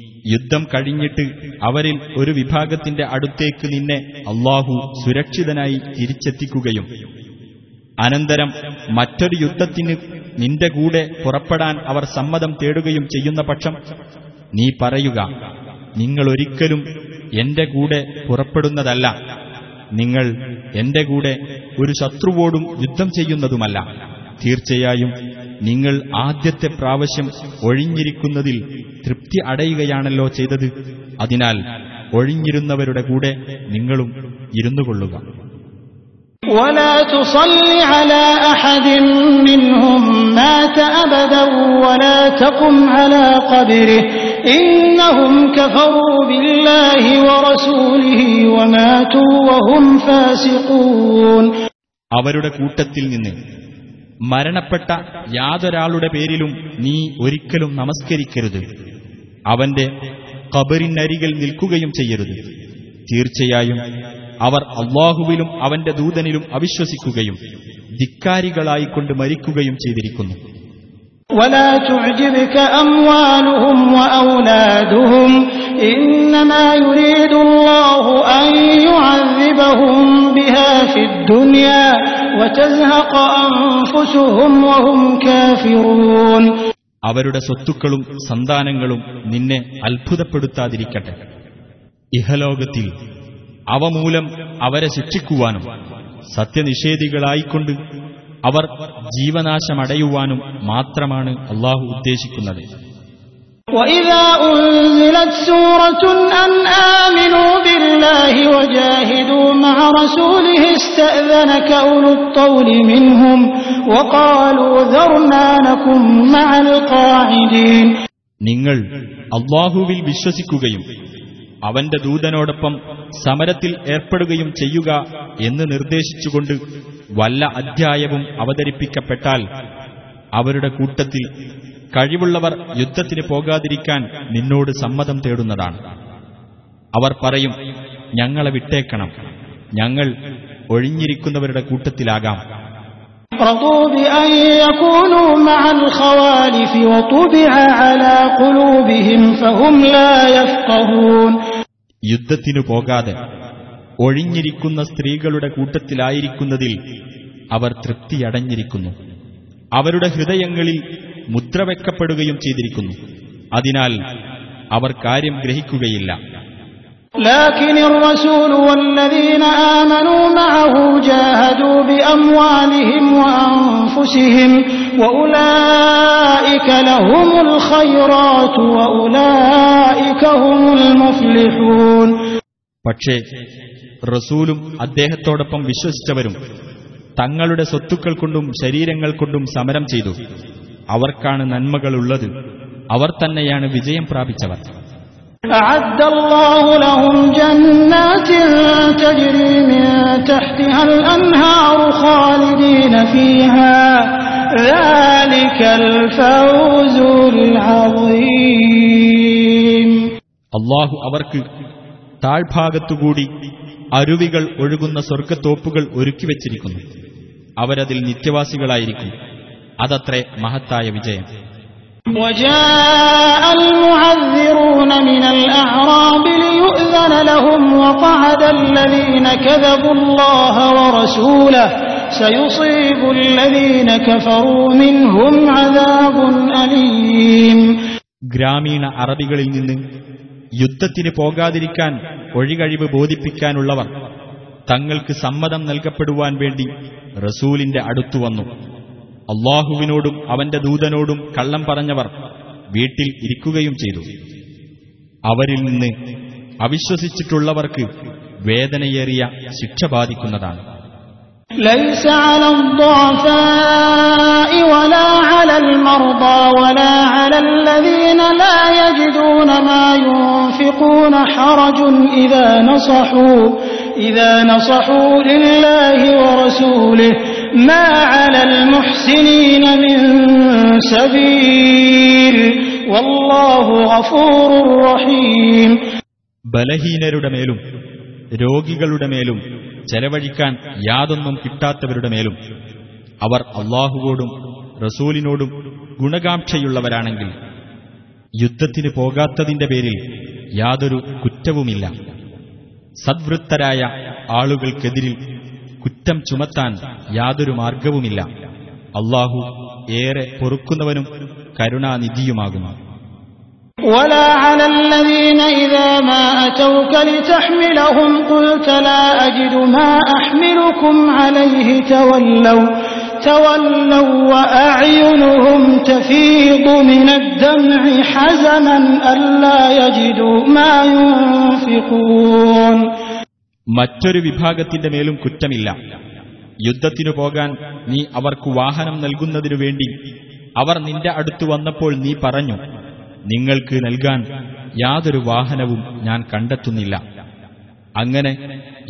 യുദ്ധം കഴിഞ്ഞിട്ട് അവരിൽ ഒരു വിഭാഗത്തിന്റെ അടുത്തേക്ക് നിന്നെ അള്ളാഹു സുരക്ഷിതനായി തിരിച്ചെത്തിക്കുകയും അനന്തരം മറ്റൊരു യുദ്ധത്തിന് നിന്റെ കൂടെ പുറപ്പെടാൻ അവർ സമ്മതം തേടുകയും ചെയ്യുന്ന പക്ഷം നീ പറയുക നിങ്ങളൊരിക്കലും എന്റെ കൂടെ പുറപ്പെടുന്നതല്ല. നിങ്ങൾ എന്റെ കൂടെ ഒരു ശത്രുവോടും യുദ്ധം ചെയ്യുന്നതുമല്ല. തീർച്ചയായും നിങ്ങൾ ആദ്യത്തെ പ്രാവശ്യം ഒഴിഞ്ഞിരിക്കുന്നതിൽ തൃപ്തി അടയുകയാണല്ലോ ചെയ്തത് അതിനാൽ ഒഴിഞ്ഞിരുന്നവരുടെ കൂടെ നിങ്ങളും ഇരുന്നുകൊള്ളുക ولا تصل على أحد منهم مات أبدا ولا تقم على قبره إنهم كفروا بالله ورسوله وماتوا وهم فاسقون അവരുടെ കൂട്ടത്തിൽ നിന്ന് മരണപ്പെട്ട യാതൊരാളുടെ പേരിലും നീ ഒരിക്കലും നമസ്കരിക്കരുത് അവന്റെ കബറിനരികിൽ നിൽക്കുകയും ചെയ്യരുത് തീർച്ചയായും അവർ അള്ളാഹുവിലും അവന്റെ ദൂതനിലും അവിശ്വസിക്കുകയും ധിക്കാരികളായിക്കൊണ്ട് മരിക്കുകയും ചെയ്തിരിക്കുന്നു ولا تعجبك أموالهم وأولادهم إنما يريد الله أن يعذبهم بها في الدنيا അവരുടെ സ്വത്തുക്കളും സന്താനങ്ങളും നിന്നെ അത്ഭുതപ്പെടുത്താതിരിക്കട്ടെ. ഇഹലോകത്തിൽ അവ മൂലം അവരെ ശിക്ഷിക്കുവാനും സത്യനിഷേധികളായിക്കൊണ്ട് അവർ ജീവനാശമടയുവാനും മാത്രമാണ് അള്ളാഹു ഉദ്ദേശിക്കുന്നത്. وإذا أنزلت سورة أن آمنوا بالله وجاهدوا مع رسوله استأذنك أولو الطول منهم وقالوا ذرنا نكن مع القاعدين നിങ്ങൾ അള്ളാഹുവിൽ വിശ്വസിക്കുകയും അവന്റെ ദൂതനോടൊപ്പം സമരത്തിൽ ഏർപ്പെടുകയും ചെയ്യുക എന്ന് നിർദ്ദേശിച്ചുകൊണ്ട് വല്ല അധ്യായവും അവതരിപ്പിക്കപ്പെട്ടാൽ അവരുടെ കൂട്ടത്തിൽ കഴിവുള്ളവർ യുദ്ധത്തിന് പോകാതിരിക്കാൻ നിന്നോട് സമ്മതം തേടുന്നതാണ്. അവർ പറയും ഞങ്ങളെ വിട്ടേക്കണം. ഞങ്ങൾ ഒഴിഞ്ഞിരിക്കുന്നവരുടെ കൂട്ടത്തിലാകാം. യുദ്ധത്തിനു പോകാതെ ഒഴിഞ്ഞിരിക്കുന്ന സ്ത്രീകളുടെ കൂട്ടത്തിലായിരിക്കുന്നതിൽ അവർ തൃപ്തിയടഞ്ഞിരിക്കുന്നു. അവരുടെ ഹൃദയങ്ങളിൽ മുദ്രവെക്കപ്പെടുകയും ചെയ്തിരിക്കുന്നു അതിനാൽ അവർ കാര്യം ഗ്രഹിക്കുകയില്ല لكن الرسول والذين آمنوا معه جاهدوا بأموالهم وأنفسهم وأولئك لهم الخيرات وأولئك هم المفلحون പക്ഷേ റസൂലും അദ്ദേഹത്തോടൊപ്പം വിശ്വസിച്ചവരും തങ്ങളുടെ സ്വത്തുക്കൾ കൊണ്ടും ശരീരങ്ങൾ കൊണ്ടും സമരം ചെയ്തു അവർക്കാണ് നന്മകളുള്ളത് അവർ തന്നെയാണ് വിജയം പ്രാപിച്ചവർ أعد الله لهم جنات تجري من تحتها الأنهار خالدين فيها ذلك الفوز العظيم അള്ളാഹു അവർക്ക് താഴ്ഭാഗത്തുകൂടി അരുവികൾ ഒഴുകുന്ന സ്വർഗത്തോപ്പുകൾ ഒരുക്കിവെച്ചിരിക്കുന്നു അവരതിൽ നിത്യവാസികളായിരിക്കും അതത്രേ മഹത്തായ വിജയം وجاء المعذرون من الأعراب ليؤذن لهم وقعد الذين كذبوا الله ورسوله سيصيب الذين كفروا منهم عذاب أليم ഗ്രാമീണ അറബികളിൽ നിന്ന് യുദ്ധത്തിന് പോകാതിരിക്കാൻ ഒഴികഴിവ് ബോധിപ്പിക്കാനുള്ളവർ തങ്ങൾക്ക് സമ്മതം നൽകപ്പെടുവാൻ വേണ്ടി റസൂലിന്റെ അടുത്തു വന്നു അള്ളാഹുവിനോടും അവന്റെ ദൂതനോടും കള്ളം പറഞ്ഞവർ വീട്ടിൽ ഇരിക്കുകയും ചെയ്തു അവരിൽ നിന്ന് അവിശ്വസിച്ചിട്ടുള്ളവർക്ക് വേദനയേറിയ ശിക്ഷ ബാധിക്കുന്നതാണ് ليس على الضعفاء ولا على المرضى ولا على الذين لا يجدون ما ينفقون حرج إذا نصحوا إذا نصحوا لله ورسوله ما على المحسنين من سبيل والله غفور رحيم ബലഹീനരുടെ മേലും രോഗികളുടെ മേലും ചെലവഴിക്കാൻ യാതൊന്നും കിട്ടാത്തവരുടെ മേലും അവർ അള്ളാഹുവോടും റസൂലിനോടും ഗുണകാംക്ഷയുള്ളവരാണെങ്കിൽ യുദ്ധത്തിന് പോകാത്തതിന്റെ പേരിൽ യാതൊരു കുറ്റവുമില്ല സദ്വൃത്തരായ ആളുകൾക്കെതിരിൽ കുറ്റം ചുമത്താൻ യാതൊരു മാർഗവുമില്ല അള്ളാഹു ഏറെ പൊറുക്കുന്നവനും കരുണാനിധിയുമാകുന്നു ولا على الذين إذا ما أتوك لتحملهم قلت لا أجد ما أحملكم عليه تولوا تولوا وأعينهم تفيض من الدمع حزنا ألا يجدوا ما ينفقون മറ്റൊരു വിഭാഗത്തിന്റെ മേലും കുറ്റമില്ല യുദ്ധത്തിനു പോകാൻ നീ അവർക്ക് വാഹനം നൽകുന്നതിനു വേണ്ടി അവർ നിന്റെ അടുത്തു വന്നപ്പോൾ നീ പറഞ്ഞു നിങ്ങൾക്ക് നൽകാൻ യാതൊരു വാഹനവും ഞാൻ കണ്ടെത്തുന്നില്ല അങ്ങനെ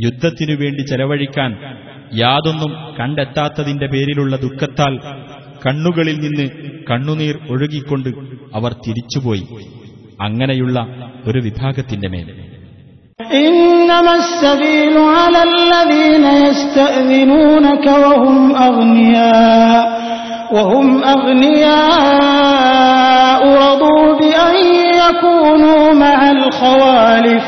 യുദ്ധത്തിനു വേണ്ടി ചെലവഴിക്കാൻ യാതൊന്നും കണ്ടെത്താത്തതിന്റെ പേരിലുള്ള ദുഃഖത്താൽ കണ്ണുകളിൽ നിന്ന് കണ്ണുനീർ ഒഴുകിക്കൊണ്ട് അവർ തിരിച്ചുപോയി അങ്ങനെയുള്ള ഒരു വിഭാഗത്തിന്റെ മേൽ إنما السبيل على الذين يستأذنونك وهم أغنياء وهم أغنياء رضوا بأن يكونوا مع الخوالف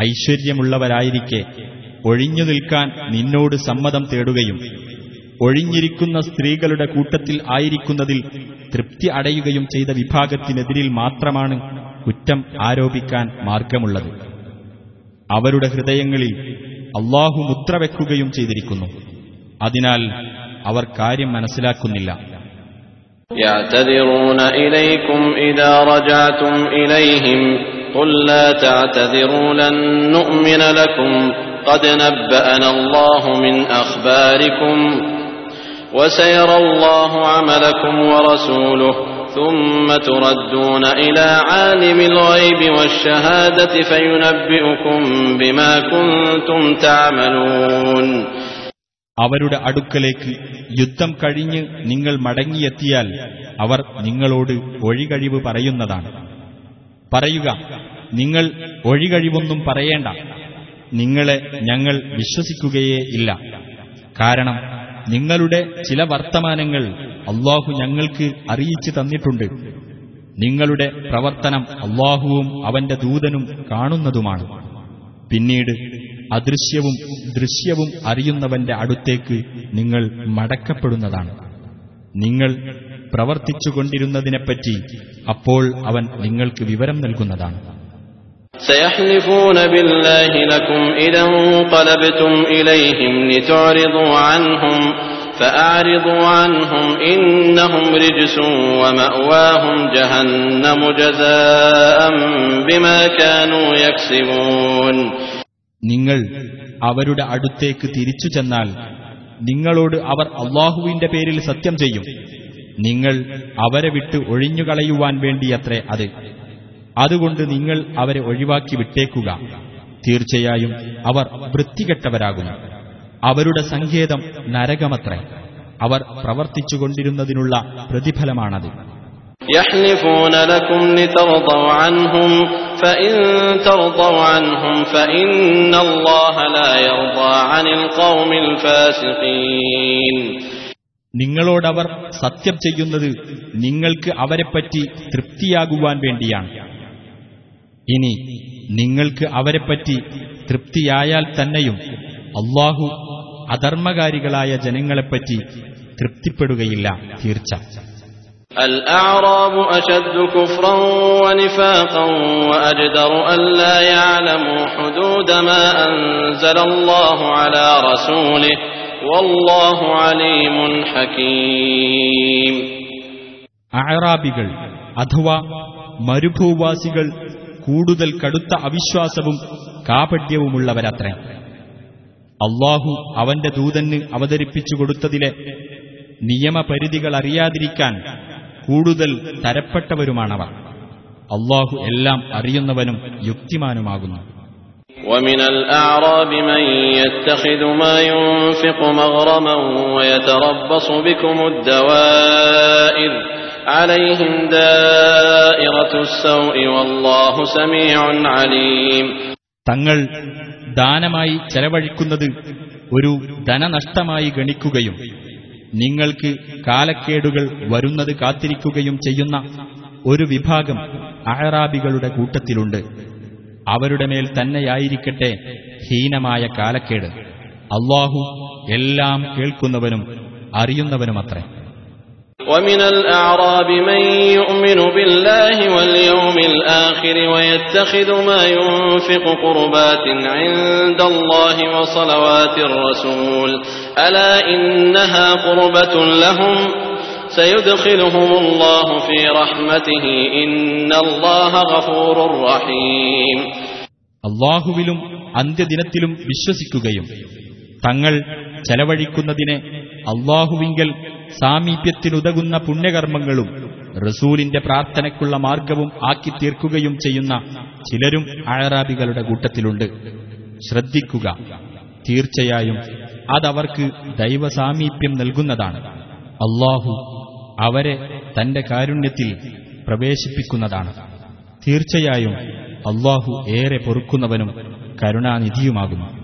ഐശ്വര്യമുള്ളവരായിരിക്കെ. ഒഴിഞ്ഞു നിൽക്കാൻ നിന്നോട് സമ്മതം തേടുകയും ഒഴിഞ്ഞിരിക്കുന്ന സ്ത്രീകളുടെ കൂട്ടത്തിൽ ആയിരിക്കുന്നതിൽ തൃപ്തി അടയുകയും ചെയ്ത വിഭാഗത്തിനെതിരിൽ മാത്രമാണ് കുറ്റം ആരോപിക്കാൻ മാർഗമുള്ളത്. അവരുടെ ഹൃദയങ്ങളിൽ അള്ളാഹു മുദ്രവെക്കുകയും ചെയ്തിരിക്കുന്നു. അതിനാൽ അവർ കാര്യം മനസ്സിലാക്കുന്നില്ല يعتذرون إليكم إذا رجعتم إليهم قل لا تعتذروا لن نؤمن لكم قد نبأنا الله من أخباركم وسيرى الله عملكم ورسوله ثم تردون إلى عالم الغيب والشهادة فينبئكم بما كنتم تعملون അവരുടെ അടുക്കലേക്ക് യുദ്ധം കഴിഞ്ഞ് നിങ്ങൾ മടങ്ങിയെത്തിയാൽ അവർ നിങ്ങളോട് ഒഴികഴിവ് പറയുന്നതാണ്. പറയുക നിങ്ങൾ ഒഴികഴിവൊന്നും പറയേണ്ട. നിങ്ങളെ ഞങ്ങൾ വിശ്വസിക്കുകയേ ഇല്ല. കാരണം നിങ്ങളുടെ ചില വർത്തമാനങ്ങൾ അള്ളാഹു ഞങ്ങൾക്ക് അറിയിച്ചു തന്നിട്ടുണ്ട്. നിങ്ങളുടെ പ്രവർത്തനം അള്ളാഹുവും അവന്റെ ദൂതനും കാണുന്നതുമാണ്. പിന്നീട് അദൃശ്യവും ദൃശ്യവും അറിയുന്നവന്റെ അടുത്തേക്ക് നിങ്ങൾ മടക്കപ്പെടുന്നതാണ് നിങ്ങൾ പ്രവർത്തിച്ചുകൊണ്ടിരുന്നതിനെപ്പറ്റി അപ്പോൾ അവൻ നിങ്ങൾക്ക് വിവരം നൽകുന്നതാണ് سيحلفون بالله لكم إذا انقلبتم إليهم لتعرضوا عنهم فأعرضوا عنهم إنهم رجس ومأواهم جهنم جزاء بما كانوا يكسبون നിങ്ങൾ അവരുടെ അടുത്തേക്ക് തിരിച്ചു ചെന്നാൽ നിങ്ങളോട് അവർ അള്ളാഹുവിന്റെ പേരിൽ സത്യം ചെയ്യും. നിങ്ങൾ അവരെ വിട്ട് ഒഴിഞ്ഞുകളയുവാൻ വേണ്ടിയത്രേ അത്. അതുകൊണ്ട് നിങ്ങൾ അവരെ ഒഴിവാക്കി വിട്ടേക്കുക. തീർച്ചയായും അവർ വൃത്തികെട്ടവരാകുന്നു. അവരുടെ സങ്കേതം നരകമത്രേ. അവർ പ്രവർത്തിച്ചുകൊണ്ടിരുന്നതിനുള്ള പ്രതിഫലമാണത്. يحلفون لكم لترضوا عنهم فإن ترضوا عنهم فإن الله لا يرضى عن القوم الفاسقين നിങ്ങളോടവർ സത്യം ചെയ്യുന്നത് നിങ്ങൾക്ക് അവരെപ്പറ്റി തൃപ്തിയാകുവാൻ വേണ്ടിയാണ് ഇനി നിങ്ങൾക്ക് അവരെപ്പറ്റി തൃപ്തിയായാൽ തന്നെയും അള്ളാഹു അധർമ്മകാരികളായ ജനങ്ങളെപ്പറ്റി തൃപ്തിപ്പെടുകയില്ല തീർച്ച الأعراب أشد كفرا ونفاقا وأجدر ألا يعلموا حدود ما أنزل الله على رسوله والله عليم حكيم അഴറാബികൾ അഥവാ മരുഭൂവാസികൾ കൂടുതൽ കടുത്ത അവിശ്വാസവും കാപട്യവുമുള്ളവരത്രേ അള്ളാഹു അവന്റെ ദൂതന് അവതരിപ്പിച്ചു കൊടുത്തതിലെ നിയമപരിധികൾ അറിയാതിരിക്കാൻ കൂടുതൽ തരപ്പെട്ടവരുമാണവർ അള്ളാഹു എല്ലാം അറിയുന്നവനും യുക്തിമാനുമാകുന്നു ومن الأعراب من يتخذ ما ينفق مغرما ويتربص بكم الدوائر عليهم دائرة السوء والله سميع عليم തങ്ങൾ ദാനമായി ചെലവഴിക്കുന്നത് ഒരു ധനനഷ്ടമായി ഗണിക്കുകയും നിങ്ങൾക്ക് കാലക്കേടുകൾ വരുന്നത് കാത്തിരിക്കുകയും ചെയ്യുന്ന ഒരു വിഭാഗം അഹറാബികളുടെ കൂട്ടത്തിലുണ്ട്. അവരുടെ മേൽ തന്നെയായിരിക്കട്ടെ ഹീനമായ കാലക്കേട്. അള്ളാഹു എല്ലാം കേൾക്കുന്നവനും അറിയുന്നവനുമത്രേ. ومن الأعراب من يؤمن بالله واليوم الآخر ويتخذ ما ينفق قربات عند الله وصلوات الرسول ألا إنها قربة لهم سيدخلهم الله في رحمته إن الله غفور رحيم അള്ളാഹുവിലും അന്ത്യദിനത്തിലും വിശ്വസിക്കുകയും തങ്ങൾ ചെലവഴിക്കുന്നതിനെ അള്ളാഹുവിങ്കൽ സാമീപ്യത്തിനുതകുന്ന പുണ്യകർമ്മങ്ങളും റസൂലിന്റെ പ്രാർത്ഥനയ്ക്കുള്ള മാർഗവും ആക്കി തീർക്കുകയും ചെയ്യുന്ന ചിലരും അഴറാബികളുടെ കൂട്ടത്തിലുണ്ട്. ശ്രദ്ധിക്കുക. തീർച്ചയായും അതവർക്ക് ദൈവസാമീപ്യം നൽകുന്നതാണ്. അള്ളാഹു അവരെ തന്റെ കാരുണ്യത്തിൽ പ്രവേശിപ്പിക്കുന്നതാണ്. തീർച്ചയായും അള്ളാഹു ഏറെ പൊറുക്കുന്നവനും കരുണാനിധിയുമാകുന്നു.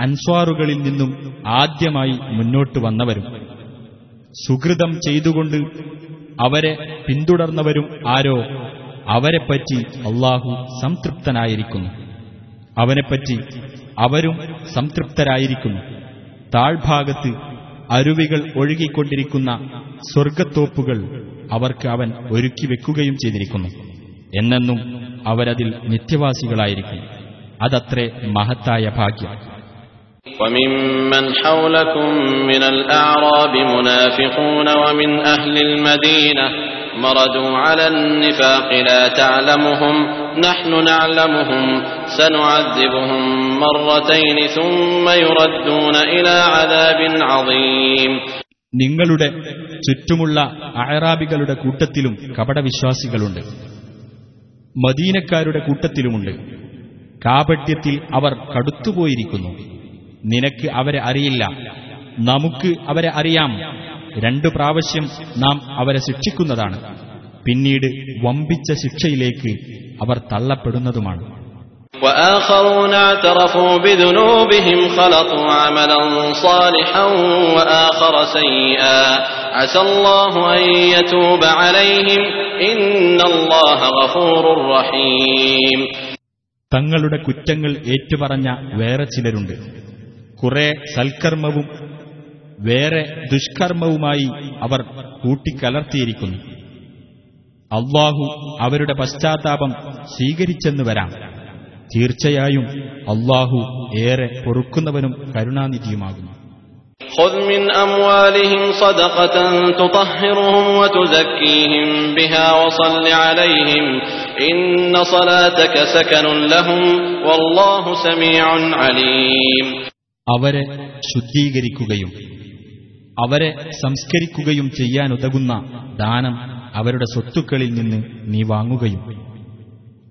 അൻസ്വാറുകളിൽ നിന്നും ആദ്യമായി മുന്നോട്ട് വന്നവരും സുഹൃതം ചെയ്തുകൊണ്ട് അവരെ പിന്തുടർന്നവരും ആരോ അവരെപ്പറ്റി അള്ളാഹു സംതൃപ്തനായിരിക്കുന്നു. അവനെപ്പറ്റി അവരും സംതൃപ്തരായിരിക്കുന്നു. താഴ്ഭാഗത്ത് അരുവികൾ ഒഴുകിക്കൊണ്ടിരിക്കുന്ന സ്വർഗത്തോപ്പുകൾ അവർക്ക് അവൻ ഒരുക്കി വെക്കുകയും ചെയ്തിരിക്കുന്നു. എന്നെന്നും അവരതിൽ നിത്യവാസികളായിരിക്കും. അതത്രേ മഹത്തായ ഭാഗ്യം. وممن حولكم من الأعراب منافقون ومن أهل المدينة مردوا على النفاق لا تعلمهم نحن نعلمهم سنعذبهم مرتين ثم يردون إلى عذاب عظيم നിങ്ങളുടെ ചുറ്റുമുള്ള അയറാബികളുടെ കൂട്ടത്തിലും കപടവിശ്വാസികളുണ്ട് മദീനക്കാരുടെ കൂട്ടത്തിലുമുണ്ട് കാപട്യത്തിൽ അവർ കടുത്തുപോയിരിക്കുന്നു നിനക്ക് അവരെ അറിയില്ല നമുക്ക് അവരെ അറിയാം രണ്ടു പ്രാവശ്യം നാം അവരെ ശിക്ഷിക്കുന്നതാണ് പിന്നീട് വമ്പിച്ച ശിക്ഷയിലേക്ക് അവർ തള്ളപ്പെടുന്നതുമാണ് وآخرون اعترفوا بذنوبهم خلطوا عملا صالحا وآخر سيئا عسى الله أن يتوب عليهم إن الله غفور رحيم തങ്ങളുടെ കുറ്റങ്ങൾ ഏറ്റുപറഞ്ഞ വേറെ ചിലരുണ്ട് കുറെ സൽക്കർമ്മവും വേറെ ദുഷ്കർമ്മവുമായി അവർ കൂട്ടിക്കലർത്തിയിരിക്കുന്നു അള്ളാഹു അവരുടെ പശ്ചാത്താപം സ്വീകരിച്ചെന്ന് വരാം തീർച്ചയായും അള്ളാഹു ഏറെ പൊറുക്കുന്നവനും കരുണാനിധിയുമാകുന്നു خذ من أموالهم صدقة تطهرهم وتزكيهم بها وصل عليهم إن صلاتك سكن لهم والله سميع عليم അവരെ ശുദ്ധീകരിക്കുകയും അവരെ സംസ്കരിക്കുകയും ചെയ്യാനുതകുന്ന ദാനം അവരുടെ സ്വത്തുക്കളിൽ നിന്ന് നീ വാങ്ങുകയും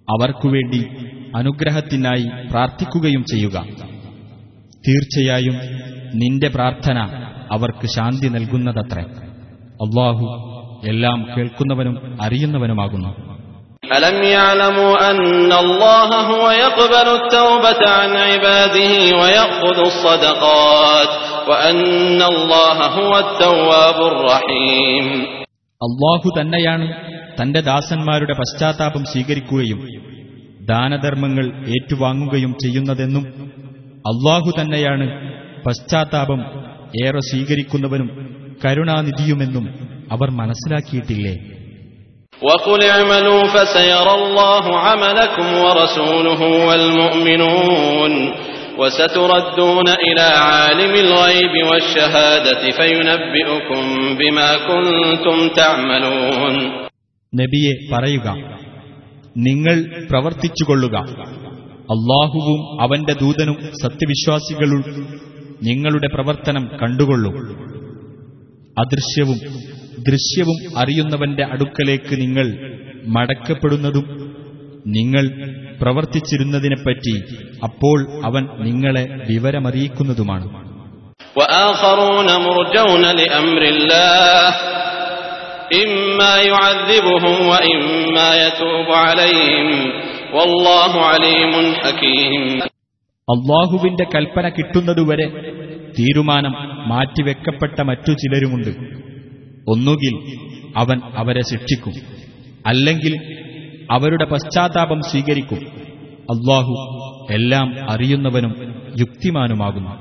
അവർക്കുവേണ്ടി അനുഗ്രഹത്തിനായി പ്രാർത്ഥിക്കുകയും ചെയ്യുക. തീർച്ചയായും നിന്റെ പ്രാർത്ഥന അവർക്ക് ശാന്തി നൽകുന്നതത്രേ. അള്ളാഹു എല്ലാം കേൾക്കുന്നവനും അറിയുന്നവനുമാകുന്നു. ألم يعلموا أن الله هو يقبل التوبة عن عباده ويأخذ الصدقات وأن الله هو التواب الرحيم അള്ളാഹു തന്നെയാണ് തന്റെ ദാസന്മാരുടെ പശ്ചാത്താപം സ്വീകരിക്കുകയും ദാനധർമ്മങ്ങൾ ഏറ്റുവാങ്ങുകയും ചെയ്യുന്നതെന്നും അള്ളാഹു തന്നെയാണ് പശ്ചാത്താപം ഏറെ സ്വീകരിക്കുന്നവനും കരുണാനിധിയുമെന്നും അവർ മനസ്സിലാക്കിയിട്ടില്ലേ وقل اعملوا فسيرى الله عملكم ورسوله والمؤمنون وستردون إلى عالم الغيب والشهادة فينبئكم بما كنتم تعملون നബിയെ പറയുക നിങ്ങൾ പ്രവർത്തിച്ചുകൊള്ളുക അള്ളാഹുവും അവന്റെ ദൂതനും സത്യവിശ്വാസികളും നിങ്ങളുടെ പ്രവർത്തനം കണ്ടുകൊള്ളും അദൃശ്യവും ദൃശ്യവും അറിയുന്നവന്റെ അടുക്കലേക്ക് നിങ്ങൾ മടക്കപ്പെടുന്നതും നിങ്ങൾ പ്രവർത്തിച്ചിരുന്നതിനെപ്പറ്റി അപ്പോൾ അവൻ നിങ്ങളെ വിവരമറിയിക്കുന്നതുമാണ്. അള്ളാഹുവിന്റെ കൽപ്പന കിട്ടുന്നതുവരെ തീരുമാനം മാറ്റിവെക്കപ്പെട്ട മറ്റു ചിലരുമുണ്ട്. ഒന്നുകിൽ അവൻ അവരെ ശിക്ഷിക്കും അല്ലെങ്കിൽ അവരുടെ പശ്ചാത്താപം സ്വീകരിക്കും അള്ളാഹു എല്ലാം അറിയുന്നവനും യുക്തിമാനുമാകുന്നു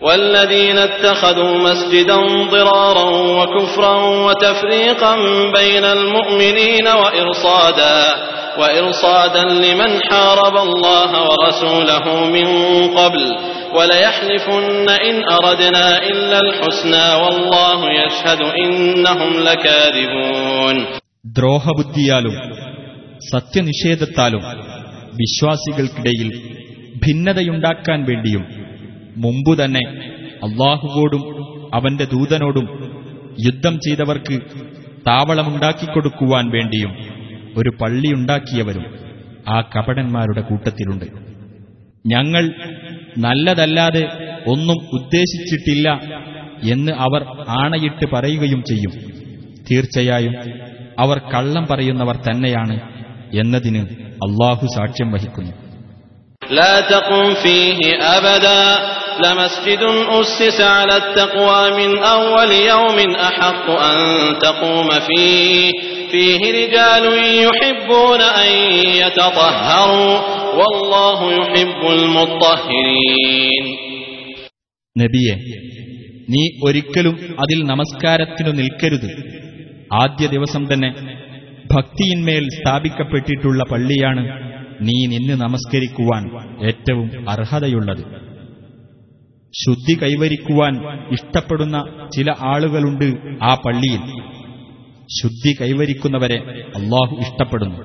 والذين اتخذوا مسجدا ضرارا وكفرا وتفريقا بين المؤمنين وإرصادا وإرصادا لمن حارب الله ورسوله من قبل وليحلفن إن أردنا إلا الحسنى والله يشهد إنهم لكاذبون ദ്രോഹബുദ്ധിയാലും സത്യനിഷേധത്താലും വിശ്വാസികൾക്കിടയിൽ ഭിന്നതയുണ്ടാക്കാൻ വേണ്ടിയും മുമ്പു തന്നെ അള്ളാഹുവോടും അവന്റെ ദൂതനോടും യുദ്ധം ചെയ്തവർക്ക് താവളമുണ്ടാക്കിക്കൊടുക്കുവാൻ വേണ്ടിയും ഒരു പള്ളിയുണ്ടാക്കിയവരും ആ കപടന്മാരുടെ കൂട്ടത്തിലുണ്ട് ഞങ്ങൾ നല്ലതല്ലാതെ ഒന്നും ഉദ്ദേശിച്ചിട്ടില്ല എന്ന് അവർ ആണയിട്ട് പറയുകയും ചെയ്യും തീർച്ചയായും അവർ കള്ളം പറയുന്നവർ തന്നെയാണ് എന്നതിന് അള്ളാഹു സാക്ഷ്യം വഹിക്കുന്നു لا تقم فيه أبدا لمسجد أسس على التقوى من أول يوم أحق أن تقوم فيه فيه رجال يحبون أن يتطهروا والله يحب المطهرين നബിയെ നീ ഒരിക്കലും അതിൽ നമസ്കാരത്തിനു നിൽക്കരുത് ആദ്യ ദിവസം തന്നെ ഭക്തിയിന്മേൽ സ്ഥാപിക്കപ്പെട്ടിട്ടുള്ള പള്ളിയാണ് നീ നിന്ന് നമസ്കരിക്കുവാൻ ഏറ്റവും അർഹതയുള്ളത് ശുദ്ധി കൈവരിക്കുവാൻ ഇഷ്ടപ്പെടുന്ന ചില ആളുകളുണ്ട് ആ പള്ളിയിൽ ശുദ്ധി കൈവരിക്കുന്നവരെ അള്ളാഹു ഇഷ്ടപ്പെടുന്നു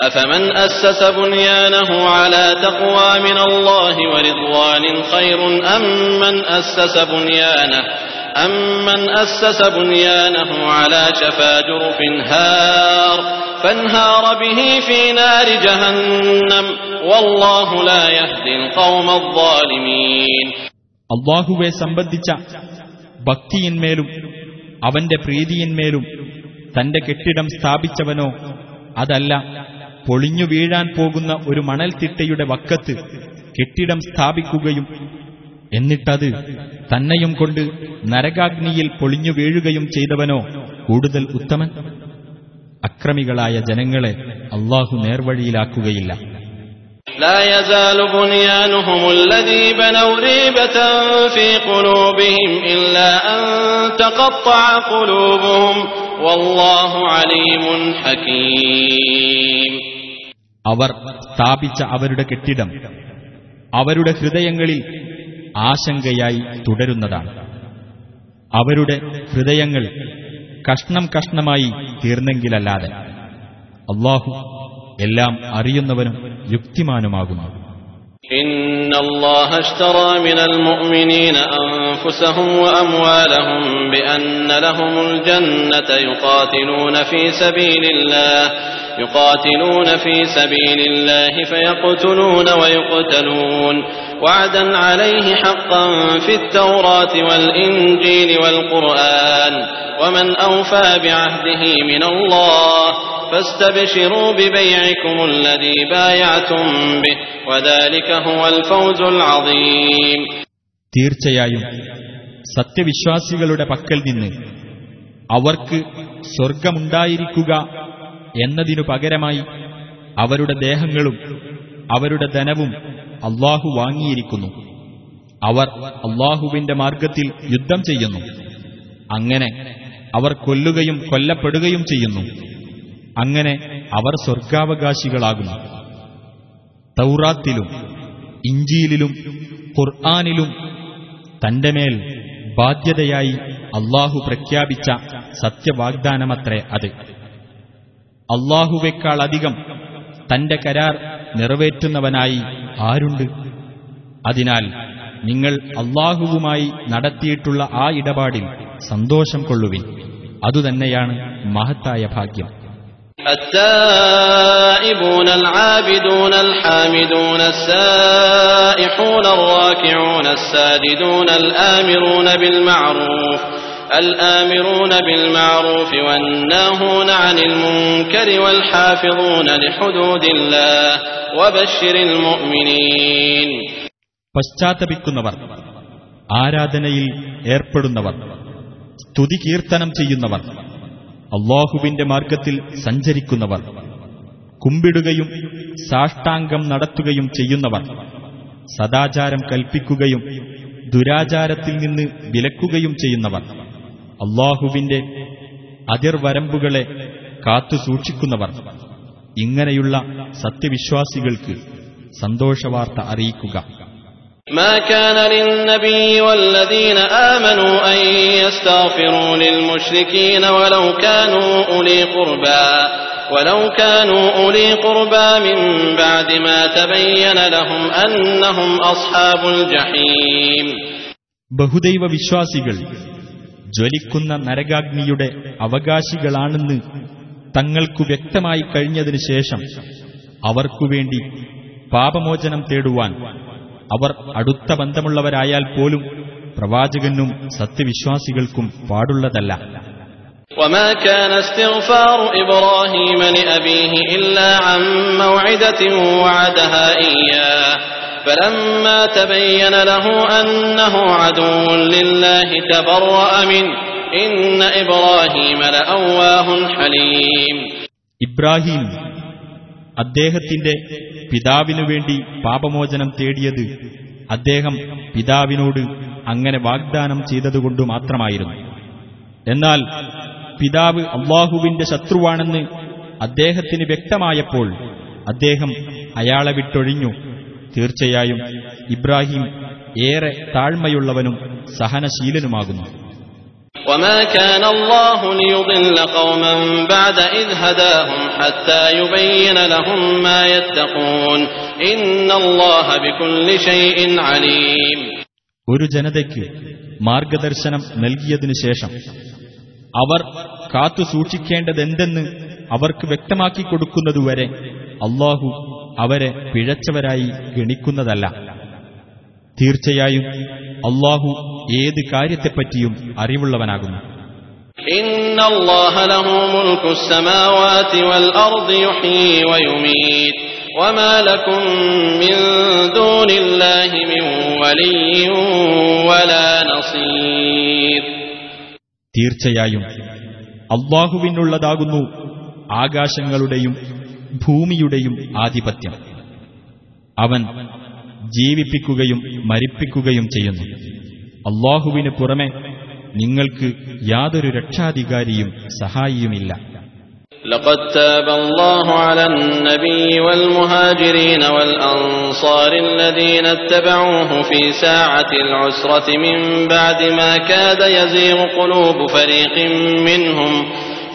أفمن أسس بنيانه على تقوى من الله ورضوان خير أم من أسس بنيانه أمن أسس بنيانه على شفا جرف هار فانهار به في نار جهنم والله لا يهدي القوم الظالمين അള്ളാഹുവെ സംബന്ധിച്ച ഭക്തിയിന്മേലും അവന്റെ പ്രീതിയിന്മേലും തന്റെ കെട്ടിടം സ്ഥാപിച്ചവനോ അതല്ല പൊളിഞ്ഞു വീഴാൻ പോകുന്ന ഒരു മണൽത്തിട്ടയുടെ വക്കത്ത് കെട്ടിടം സ്ഥാപിക്കുകയും എന്നിട്ടത് തന്നെയും കൊണ്ട് നരകാഗ്നിയിൽ പൊളിഞ്ഞു വീഴുകയും ചെയ്തവനോ കൂടുതൽ ഉത്തമൻ? അക്രമികളായ ജനങ്ങളെ അള്ളാഹു നേർവഴിയിലാക്കുകയില്ല. لا يزال بنيانهم الذي بنوا ريبة في قلوبهم إلا أن تقطع قلوبهم والله عليم حكيم അവർ സ്ഥാപിച്ച അവരുടെ കെട്ടിടം അവരുടെ ഹൃദയങ്ങളിൽ ആശങ്കയായി തുടരുന്നതാണ് അവരുടെ ഹൃദയങ്ങൾ കഷ്ണം കഷ്ണമായി തീർന്നെങ്കിലല്ലാതെ അള്ളാഹു എല്ലാം അറിയുന്നവനും യുക്തിമാനുമാകുന്നു إن الله اشترى من المؤمنين أنفسهم وأموالهم بأن لهم الجنة يقاتلون في سبيل الله يقاتلون في سبيل الله فيقتلون ويقتلون وعدا عليه حقا في التوراة والإنجيل والقرآن ومن أوفى بعهده من الله فاستبشروا ببيعكم الذي بايعتم به وذلك هو الفوز العظيم തീർച്ചയായും സത്യവിശ്വാസികളുടെ പക്കൽ നിന്ന് അവർക്ക് സ്വർഗമുണ്ടായിരിക്കുക എന്നതിനു പകരമായി അവരുടെ ദേഹങ്ങളും അവരുടെ ധനവും അള്ളാഹു വാങ്ങിയിരിക്കുന്നു. അവർ അള്ളാഹുവിന്റെ മാർഗത്തിൽ യുദ്ധം ചെയ്യുന്നു. അങ്ങനെ അവർ കൊല്ലുകയും കൊല്ലപ്പെടുകയും ചെയ്യുന്നു. അങ്ങനെ അവർ സ്വർഗാവകാശികളാകുന്നു തൗറാത്തിലും ഇഞ്ചിയിലും ഖുർആാനിലും തന്റെ മേൽ ബാധ്യതയായി അള്ളാഹു പ്രഖ്യാപിച്ച സത്യവാഗ്ദാനമത്രേ അത്. അള്ളാഹുവേക്കാളധികം തന്റെ കരാർ നിറവേറ്റുന്നവനായി ആരുണ്ട് അതിനാൽ നിങ്ങൾ അള്ളാഹുവുമായി നടത്തിയിട്ടുള്ള ആ ഇടപാടിൽ സന്തോഷം കൊള്ളുവിൻ അതുതന്നെയാണ് മഹത്തായ ഭാഗ്യം التائبون العابدون الحامدون السائحون الراكعون الساجدون الآمرون بالمعروف الآمرون بالمعروف والناهون عن المنكر والحافظون لحدود الله وبشر المؤمنين പശ്ചാത്തപിക്കുന്നവർ ആരാധനയിൽ ഏർപ്പെടുന്നവർ സ്തുതി കീർത്തനം ചെയ്യുന്നവർ അള്ളാഹുവിന്റെ മാർഗത്തിൽ സഞ്ചരിക്കുന്നവർ കുമ്പിടുകയും സാഷ്ടാംഗം നടത്തുകയും ചെയ്യുന്നവർ സദാചാരം കൽപ്പിക്കുകയും ദുരാചാരത്തിൽ നിന്ന് വിലക്കുകയും ചെയ്യുന്നവർ അള്ളാഹുവിന്റെ അതിർവരമ്പുകളെ കാത്തു സൂക്ഷിക്കുന്നവർ ഇങ്ങനെയുള്ള സത്യവിശ്വാസികൾക്ക് സന്തോഷവാർത്ത അറിയിക്കുക ما كان للنبي والذين آمنوا أن يستغفروا للمشركين ولو كانوا أولي قربى ولو كانوا أولي قربى من بعد ما تبين لهم أنهم أصحاب الجحيم ബഹുദൈവ വിശ്വാസികൾ ജ്വലിക്കുന്ന നരകാഗ്നിയുടെ അവകാശികളാണെന്ന് തങ്ങൾക്കു വ്യക്തമായി കഴിഞ്ഞതിനു ശേഷം അവർക്കുവേണ്ടി പാപമോചനം തേടുവാൻ അവർ അടുത്ത ബന്ധമുള്ളവരായാൽ പോലും പ്രവാചകനും സത്യവിശ്വാസികൾക്കും പാടുള്ളതല്ല وما كان استغفار إبراهيم لأبيه إلا عن موعدة وعدها إياه فلما تبين له أنه عدو لله تبرأ منه إن إبراهيم لأواه حليم ഇബ്രാഹിം അദ്ദേഹത്തിന്റെ പിതാവിനു വേണ്ടി പാപമോചനം തേടിയത് അദ്ദേഹം പിതാവിനോട് അങ്ങനെ വാഗ്ദാനം ചെയ്തതുകൊണ്ട് മാത്രമായിരുന്നു എന്നാൽ പിതാവ് അള്ളാഹുവിന്റെ ശത്രുവാണെന്ന് അദ്ദേഹത്തിന് വ്യക്തമായപ്പോൾ അദ്ദേഹം അയാളെ വിട്ടൊഴിഞ്ഞു തീർച്ചയായും ഇബ്രാഹിം ഏറെ താഴ്മയുള്ളവനും സഹനശീലനുമാകുന്നു وما كان الله ليضل قوما بعد إذ هداهم حتى يبين لهم ما يتقون إن الله بكل شيء عليم ഒരു ജനതയ്ക്ക് മാർഗദർശനം നൽകിയതിനു ശേഷം അവർ കാത്തു സൂക്ഷിക്കേണ്ടതെന്തെന്ന് അവർക്ക് വ്യക്തമാക്കി കൊടുക്കുന്നതുവരെ അള്ളാഹു അവരെ പിഴച്ചവരായി ഗണിക്കുന്നതല്ല. തീർച്ചയായും അള്ളാഹു ഏത് കാര്യത്തെപ്പറ്റിയും അറിവുള്ളവനാകുന്നു. തീർച്ചയായും അള്ളാഹുവിനുള്ളതാകുന്നു ആകാശങ്ങളുടെയും ഭൂമിയുടെയും ആധിപത്യം അവൻ ജീവിപ്പിക്കുകയും മരിപ്പിക്കുകയും ചെയ്യുന്നു അള്ളാഹുവിന് പുറമെ നിങ്ങൾക്ക് യാതൊരു രക്ഷാധികാരിയും സഹായിയുമില്ല لقد تاب الله على النبي والمهاجرين والأنصار الذين اتبعوه في ساعة العسرة من بعد ما كاد يزيغ قلوب فريق منهم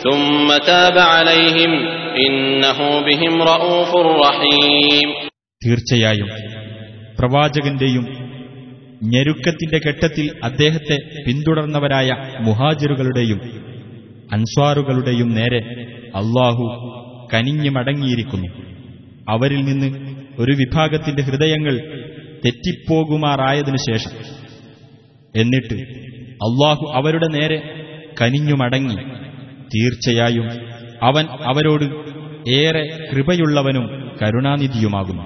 ثم تاب عليهم إنه بهم رؤوف رحيم തീർച്ചയായും പ്രവാചകന്റെയും ഞെരുക്കത്തിന്റെ ഘട്ടത്തിൽ അദ്ദേഹത്തെ പിന്തുടർന്നവരായ മുഹാജിറുകളുടെയും അൻസ്വാറുകളുടെയും നേരെ അള്ളാഹു കനിഞ്ഞു മടങ്ങിയിരിക്കുന്നു അവരിൽ നിന്ന് ഒരു വിഭാഗത്തിന്റെ ഹൃദയങ്ങൾ തെറ്റിപ്പോകുമാറായതിനു ശേഷം എന്നിട്ട് അള്ളാഹു അവരുടെ നേരെ കനിഞ്ഞു മടങ്ങി തീർച്ചയായും അവൻ അവരോട് ഏറെ കൃപയുള്ളവനും കരുണാനിധിയുമാകുന്നു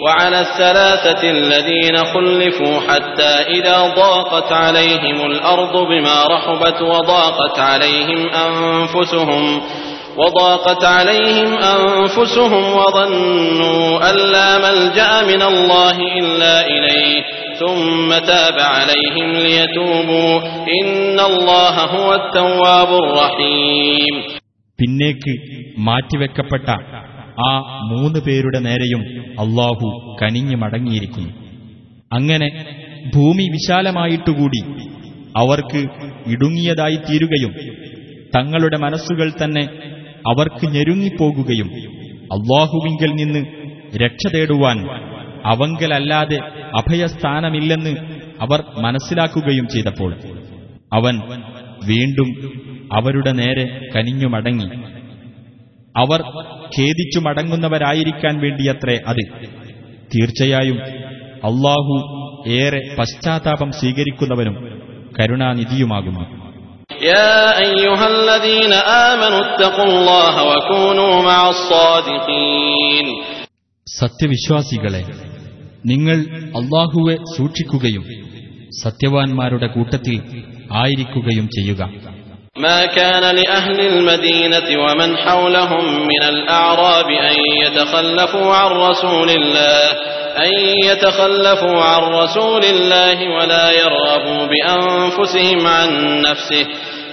وعلى الثلاثة الذين خلفوا حتى إذا ضاقت عليهم الأرض بما رحبت وضاقت عليهم أنفسهم وضاقت عليهم أنفسهم وظنوا أن لا ملجأ من الله إلا إليه ثم تاب عليهم ليتوبوا إن الله هو التواب الرحيم പിന്നേക്ക് മാറ്റിവെക്കപ്പെട്ട ആ മൂന്ന് പേരുടെ നേരെയും അള്ളാഹു കനിഞ്ഞു മടങ്ങിയിരിക്കുന്നു അങ്ങനെ ഭൂമി വിശാലമായിട്ടുകൂടി അവർക്ക് ഇടുങ്ങിയതായി തീരുകയും തങ്ങളുടെ മനസ്സുകൾ തന്നെ അവർക്ക് ഞെരുങ്ങിപ്പോകുകയും അള്ളാഹുവിങ്കൽ നിന്ന് രക്ഷ തേടുവാൻ അവങ്കലല്ലാതെ അഭയസ്ഥാനമില്ലെന്ന് അവർ മനസ്സിലാക്കുകയും ചെയ്തപ്പോൾ അവൻ വീണ്ടും അവരുടെ നേരെ കനിഞ്ഞുമടങ്ങി. അവർ ഖേദിച്ചു മടങ്ങുന്നവരായിരിക്കാൻ വേണ്ടിയത്രേ അത്. തീർച്ചയായും അള്ളാഹു ഏറെ പശ്ചാത്താപം സ്വീകരിക്കുന്നവനും കരുണാനിധിയുമാകുന്നു. സത്യവിശ്വാസികളെ നിങ്ങൾ അള്ളാഹുവെ സൂക്ഷിക്കുകയും സത്യവാൻമാരുടെ കൂട്ടത്തിൽ ആയിരിക്കുകയും ചെയ്യുക ما كان لأهل المدينة ومن حولهم من الأعراب أن يتخلفوا عن رسول الله أن يتخلفوا عن رسول الله ولا يرغبوا بأنفسهم عن نفسه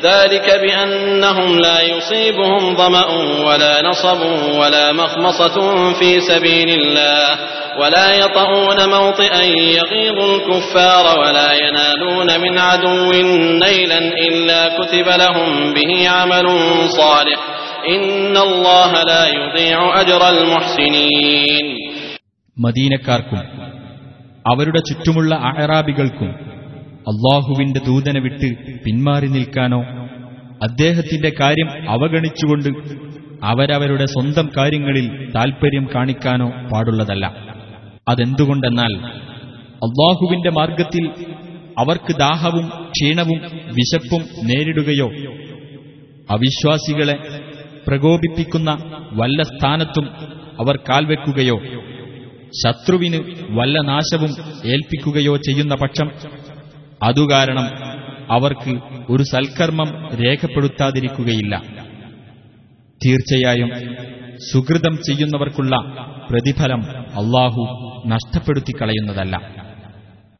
ذلك بأنهم لا يصيبهم ظمأ ولا نصب ولا مخمصة في سبيل الله ولا يطؤون موطئا يغيظ الكفار ولا ينالون من عدو نيلا إلا كتب لهم به عمل صالح إن الله لا يضيع أجر المحسنين മദീനക്കാർക്കും അവരുടെ ചുറ്റുമുള്ള അഹറാബികൾക്കും അള്ളാഹുവിന്റെ ദൂതനെ വിട്ട് പിന്മാറി നിൽക്കാനോ? അദ്ദേഹത്തിന്റെ കാര്യം അവഗണിച്ചുകൊണ്ട് അവരവരുടെ സ്വന്തം കാര്യങ്ങളിൽ താൽപര്യം കാണിക്കാനോ പാടുള്ളതല്ല. അതെന്തുകൊണ്ടെന്നാൽ അള്ളാഹുവിന്റെ മാർഗത്തിൽ അവർക്ക് ദാഹവും ക്ഷീണവും വിശപ്പും നേരിടുകയോ അവിശ്വാസികളെ പ്രകോപിപ്പിക്കുന്ന വല്ല സ്ഥാനത്തും അവർ കാൽവെക്കുകയോ ശത്രുവിന് വല്ല നാശവും ഏൽപ്പിക്കുകയോ ചെയ്യുന്ന പക്ഷം അതുകാരണം അവർക്ക് ഒരു സൽക്കർമ്മം രേഖപ്പെടുത്താതിരിക്കുകയില്ല തീർച്ചയായും സുഹൃതം ചെയ്യുന്നവർക്കുള്ള പ്രതിഫലം അള്ളാഹു നഷ്ടപ്പെടുത്തിക്കളയുന്നതല്ല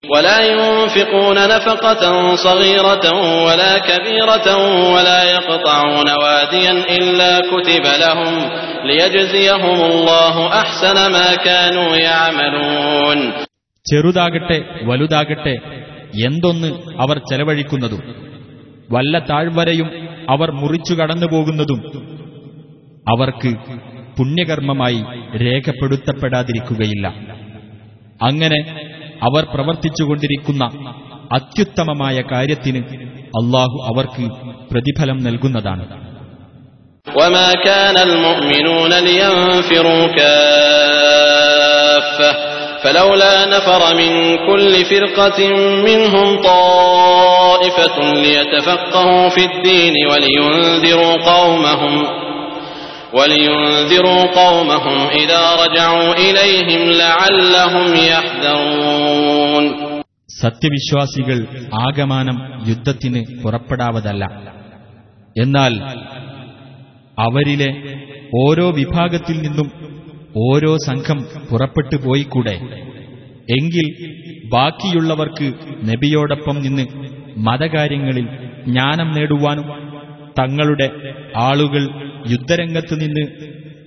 ولا ينفقون نفقة صغيرة ولا كبيرة ولا يقطعون واديا إلا كتب لهم ليجزيهم الله أحسن ما كانوا يعملون ചെറുതാകട്ടെ വലുതാകട്ടെ എന്തൊന്ന് അവർ ചെലവഴിക്കുന്നതും വല്ല താഴ്വരയും അവർ മുറിച്ചു കടന്നുപോകുന്നതും അവർക്ക് പുണ്യകർമ്മമായി രേഖപ്പെടുത്തപ്പെടാതിരിക്കുകയില്ല അങ്ങനെ അവർ പ്രവർത്തിച്ചുകൊണ്ടിരിക്കുന്ന അത്യുത്തമമായ കാര്യത്തിന് അള്ളാഹു അവർക്ക് പ്രതിഫലം നൽകുന്നതാണ് وما كان المؤمنون لينفروا كافة فلولا نفر من كل فرقة منهم طائفة ليتفقهوا في الدين ولينذروا قومهم ولينذروا قومهم إذا رجعوا إليهم لعلهم يحذرون സത്യവിശ്വാസികൾ ആകമാനം യുദ്ധത്തിന് പുറപ്പെടാവതല്ല എന്നാൽ അവരിലെ ഓരോ വിഭാഗത്തിൽ നിന്നും ഓരോ സംഘം പുറപ്പെട്ടു പോയിക്കൂടെ? എങ്കിൽ ബാക്കിയുള്ളവർക്ക് നബിയോടൊപ്പം നിന്ന് മതകാര്യങ്ങളിൽ ജ്ഞാനം നേടുവാനും തങ്ങളുടെ ആളുകൾ യുദ്ധരംഗത്ത് നിന്ന്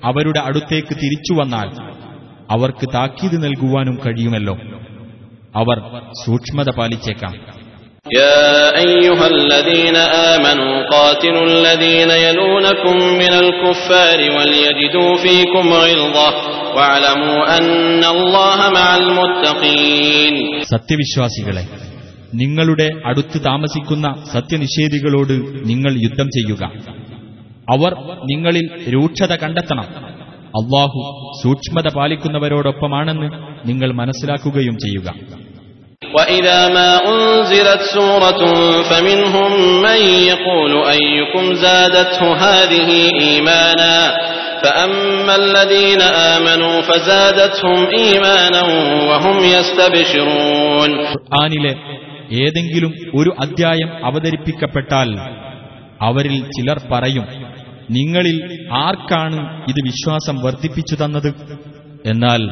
അവരുടെ അടുത്തേക്ക് തിരിച്ചു വന്നാൽ അവർക്ക് താക്കീത് നൽകുവാനും കഴിയുമല്ലോ. അവർ സൂക്ഷ്മത പാലിച്ചേക്കാം. يا أيها الذين آمنوا قاتلوا الذين يلونكم من الكفار وليجدوا فيكم غلظة واعلموا أن الله مع المتقين സത്യവിശ്വാസികളെ നിങ്ങളുടെ അടുത്ത് താമസിക്കുന്ന സത്യനിഷേധികളോട് നിങ്ങൾ യുദ്ധം ചെയ്യുക അവർ നിങ്ങളിൽ രൂക്ഷത കണ്ടെത്തണം അള്ളാഹു സൂക്ഷ്മത പാലിക്കുന്നവരോടൊപ്പമാണെന്ന് നിങ്ങൾ മനസ്സിലാക്കുകയും ചെയ്യുക وإذا ما أنزلت سورة فمنهم من يقول أيكم زادته هذه إيمانا فأما الذين آمنوا فزادتهم إيمانا وهم يستبشرون ഖുർആനിലെ ഏതെങ്കിലും ഒരു അദ്ധ്യായം അവതരിപ്പിക്കപ്പെട്ടാൽ അവരിൽ ചിലർ പറയും നിങ്ങളിൽ ആർക്കാണ് ഇത് വിശ്വാസം വർദ്ധിപ്പിച്ചു തന്നത് എന്നാൽ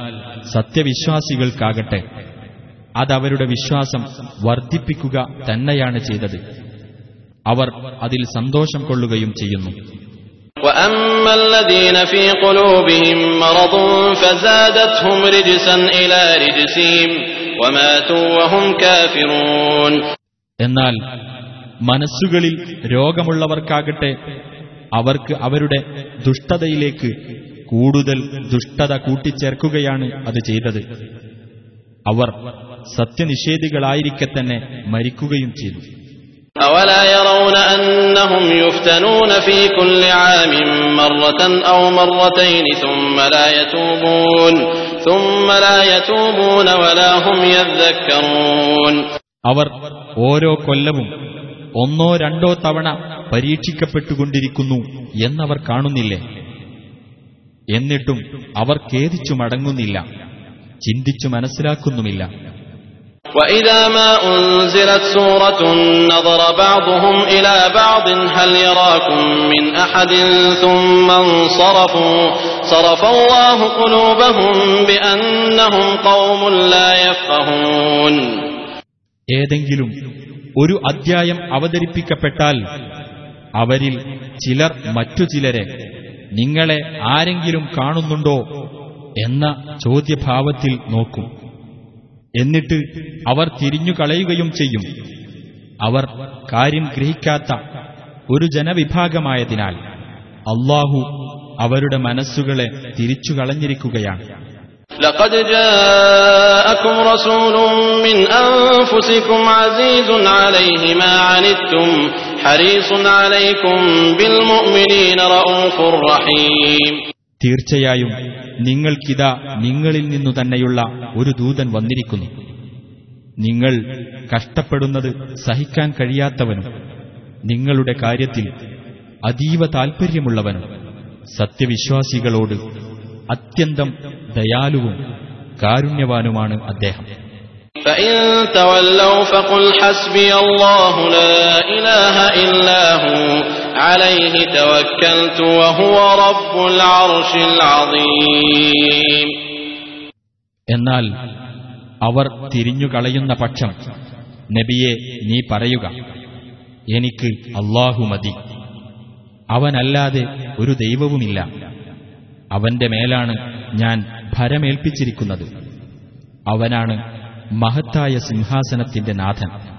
സത്യവിശ്വാസികൾക്കാകട്ടെ അതവരുടെ വിശ്വാസം വർദ്ധിപ്പിക്കുക തന്നെയാണ് ചെയ്തത്. അവർ അതിൽ സന്തോഷം കൊള്ളുകയും ചെയ്യുന്നു. എന്നാൽ മനസ്സുകളിൽ രോഗമുള്ളവർക്കാകട്ടെ അവർക്ക് അവരുടെ ദുഷ്ടതയിലേക്ക് കൂടുതൽ ദുഷ്ടത കൂട്ടിച്ചേർക്കുകയാണ് അത് ചെയ്തത്. അവർ സത്യനിഷേധികളായിരിക്കെ തന്നെ മരിക്കുകയും ചെയ്തു أولا يرون أنهم يفتنون في كل عام مرة أو مرتين ثم لا يتوبون ثم لا يتوبون ولا هم يذكرون അവർ ഓരോ കൊല്ലവും ഒന്നോ രണ്ടോ തവണ പരീക്ഷിക്കപ്പെട്ടുകൊണ്ടിരിക്കുന്നു എന്നവർ കാണുന്നില്ലേ എന്നിട്ടും അവർ ഖേദിച്ചു മടങ്ങുന്നില്ല ചിന്തിച്ചു മനസ്സിലാക്കുന്നുമില്ല وإذا ما أنزلت سورة نظر بعضهم إلى بعض هل يراكم من أحد ثم انصرفوا صرف الله قلوبهم بأنهم قوم لا يفقهون ഏതെങ്കിലും ഒരു അദ്ധ്യായം അവതരിപ്പിക്കപ്പെട്ടാൽ അവരിൽ ചിലർ മറ്റു ചിലരെ നിങ്ങളെ ആരെങ്കിലും കാണുന്നുണ്ടോ എന്ന ചോദ്യഭാവത്തിൽ നോക്കും എന്നിട്ട് അവർ തിരിഞ്ഞു കളയുകയും ചെയ്യും അവർ കാര്യം ഗ്രഹിക്കാത്ത ഒരു ജനവിഭാഗമായതിനാൽ അള്ളാഹു അവരുടെ മനസ്സുകളെ തിരിച്ചു കളഞ്ഞിരിക്കുകയാണ് لقد جاءكم رسول من أنفسكم عزيز عليه ما عنتم حريص عليكم بالمؤمنين رؤوف رحيم തീർച്ചയായും നിങ്ങൾക്കിതാ നിങ്ങളിൽ നിന്നു തന്നെയുള്ള ഒരു ദൂതൻ വന്നിരിക്കുന്നു. നിങ്ങൾ കഷ്ടപ്പെടുന്നത് സഹിക്കാൻ കഴിയാത്തവനും നിങ്ങളുടെ കാര്യത്തിൽ അതീവ താൽപ്പര്യമുള്ളവനും സത്യവിശ്വാസികളോട് അത്യന്തം ദയാലുവും കാരുണ്യവാനുമാണ് അദ്ദേഹം. فإن تولوا فقل حسبي الله لا إله إلا هو عليه توكلت وهو رب العرش العظيم എന്നാൽ അവർ തിരിഞ്ഞുകളയുന്ന പക്ഷം നബിയെ നീ പറയുക എനിക്ക് അള്ളാഹു മതി അവനല്ലാതെ ഒരു ദൈവവുമില്ല അവന്റെ മേലാണ് ഞാൻ ഭരമേൽപ്പിച്ചിരിക്കുന്നത് അവനാണ് മഹത്തായ സിംഹാസനത്തിന്റെ നാഥൻ.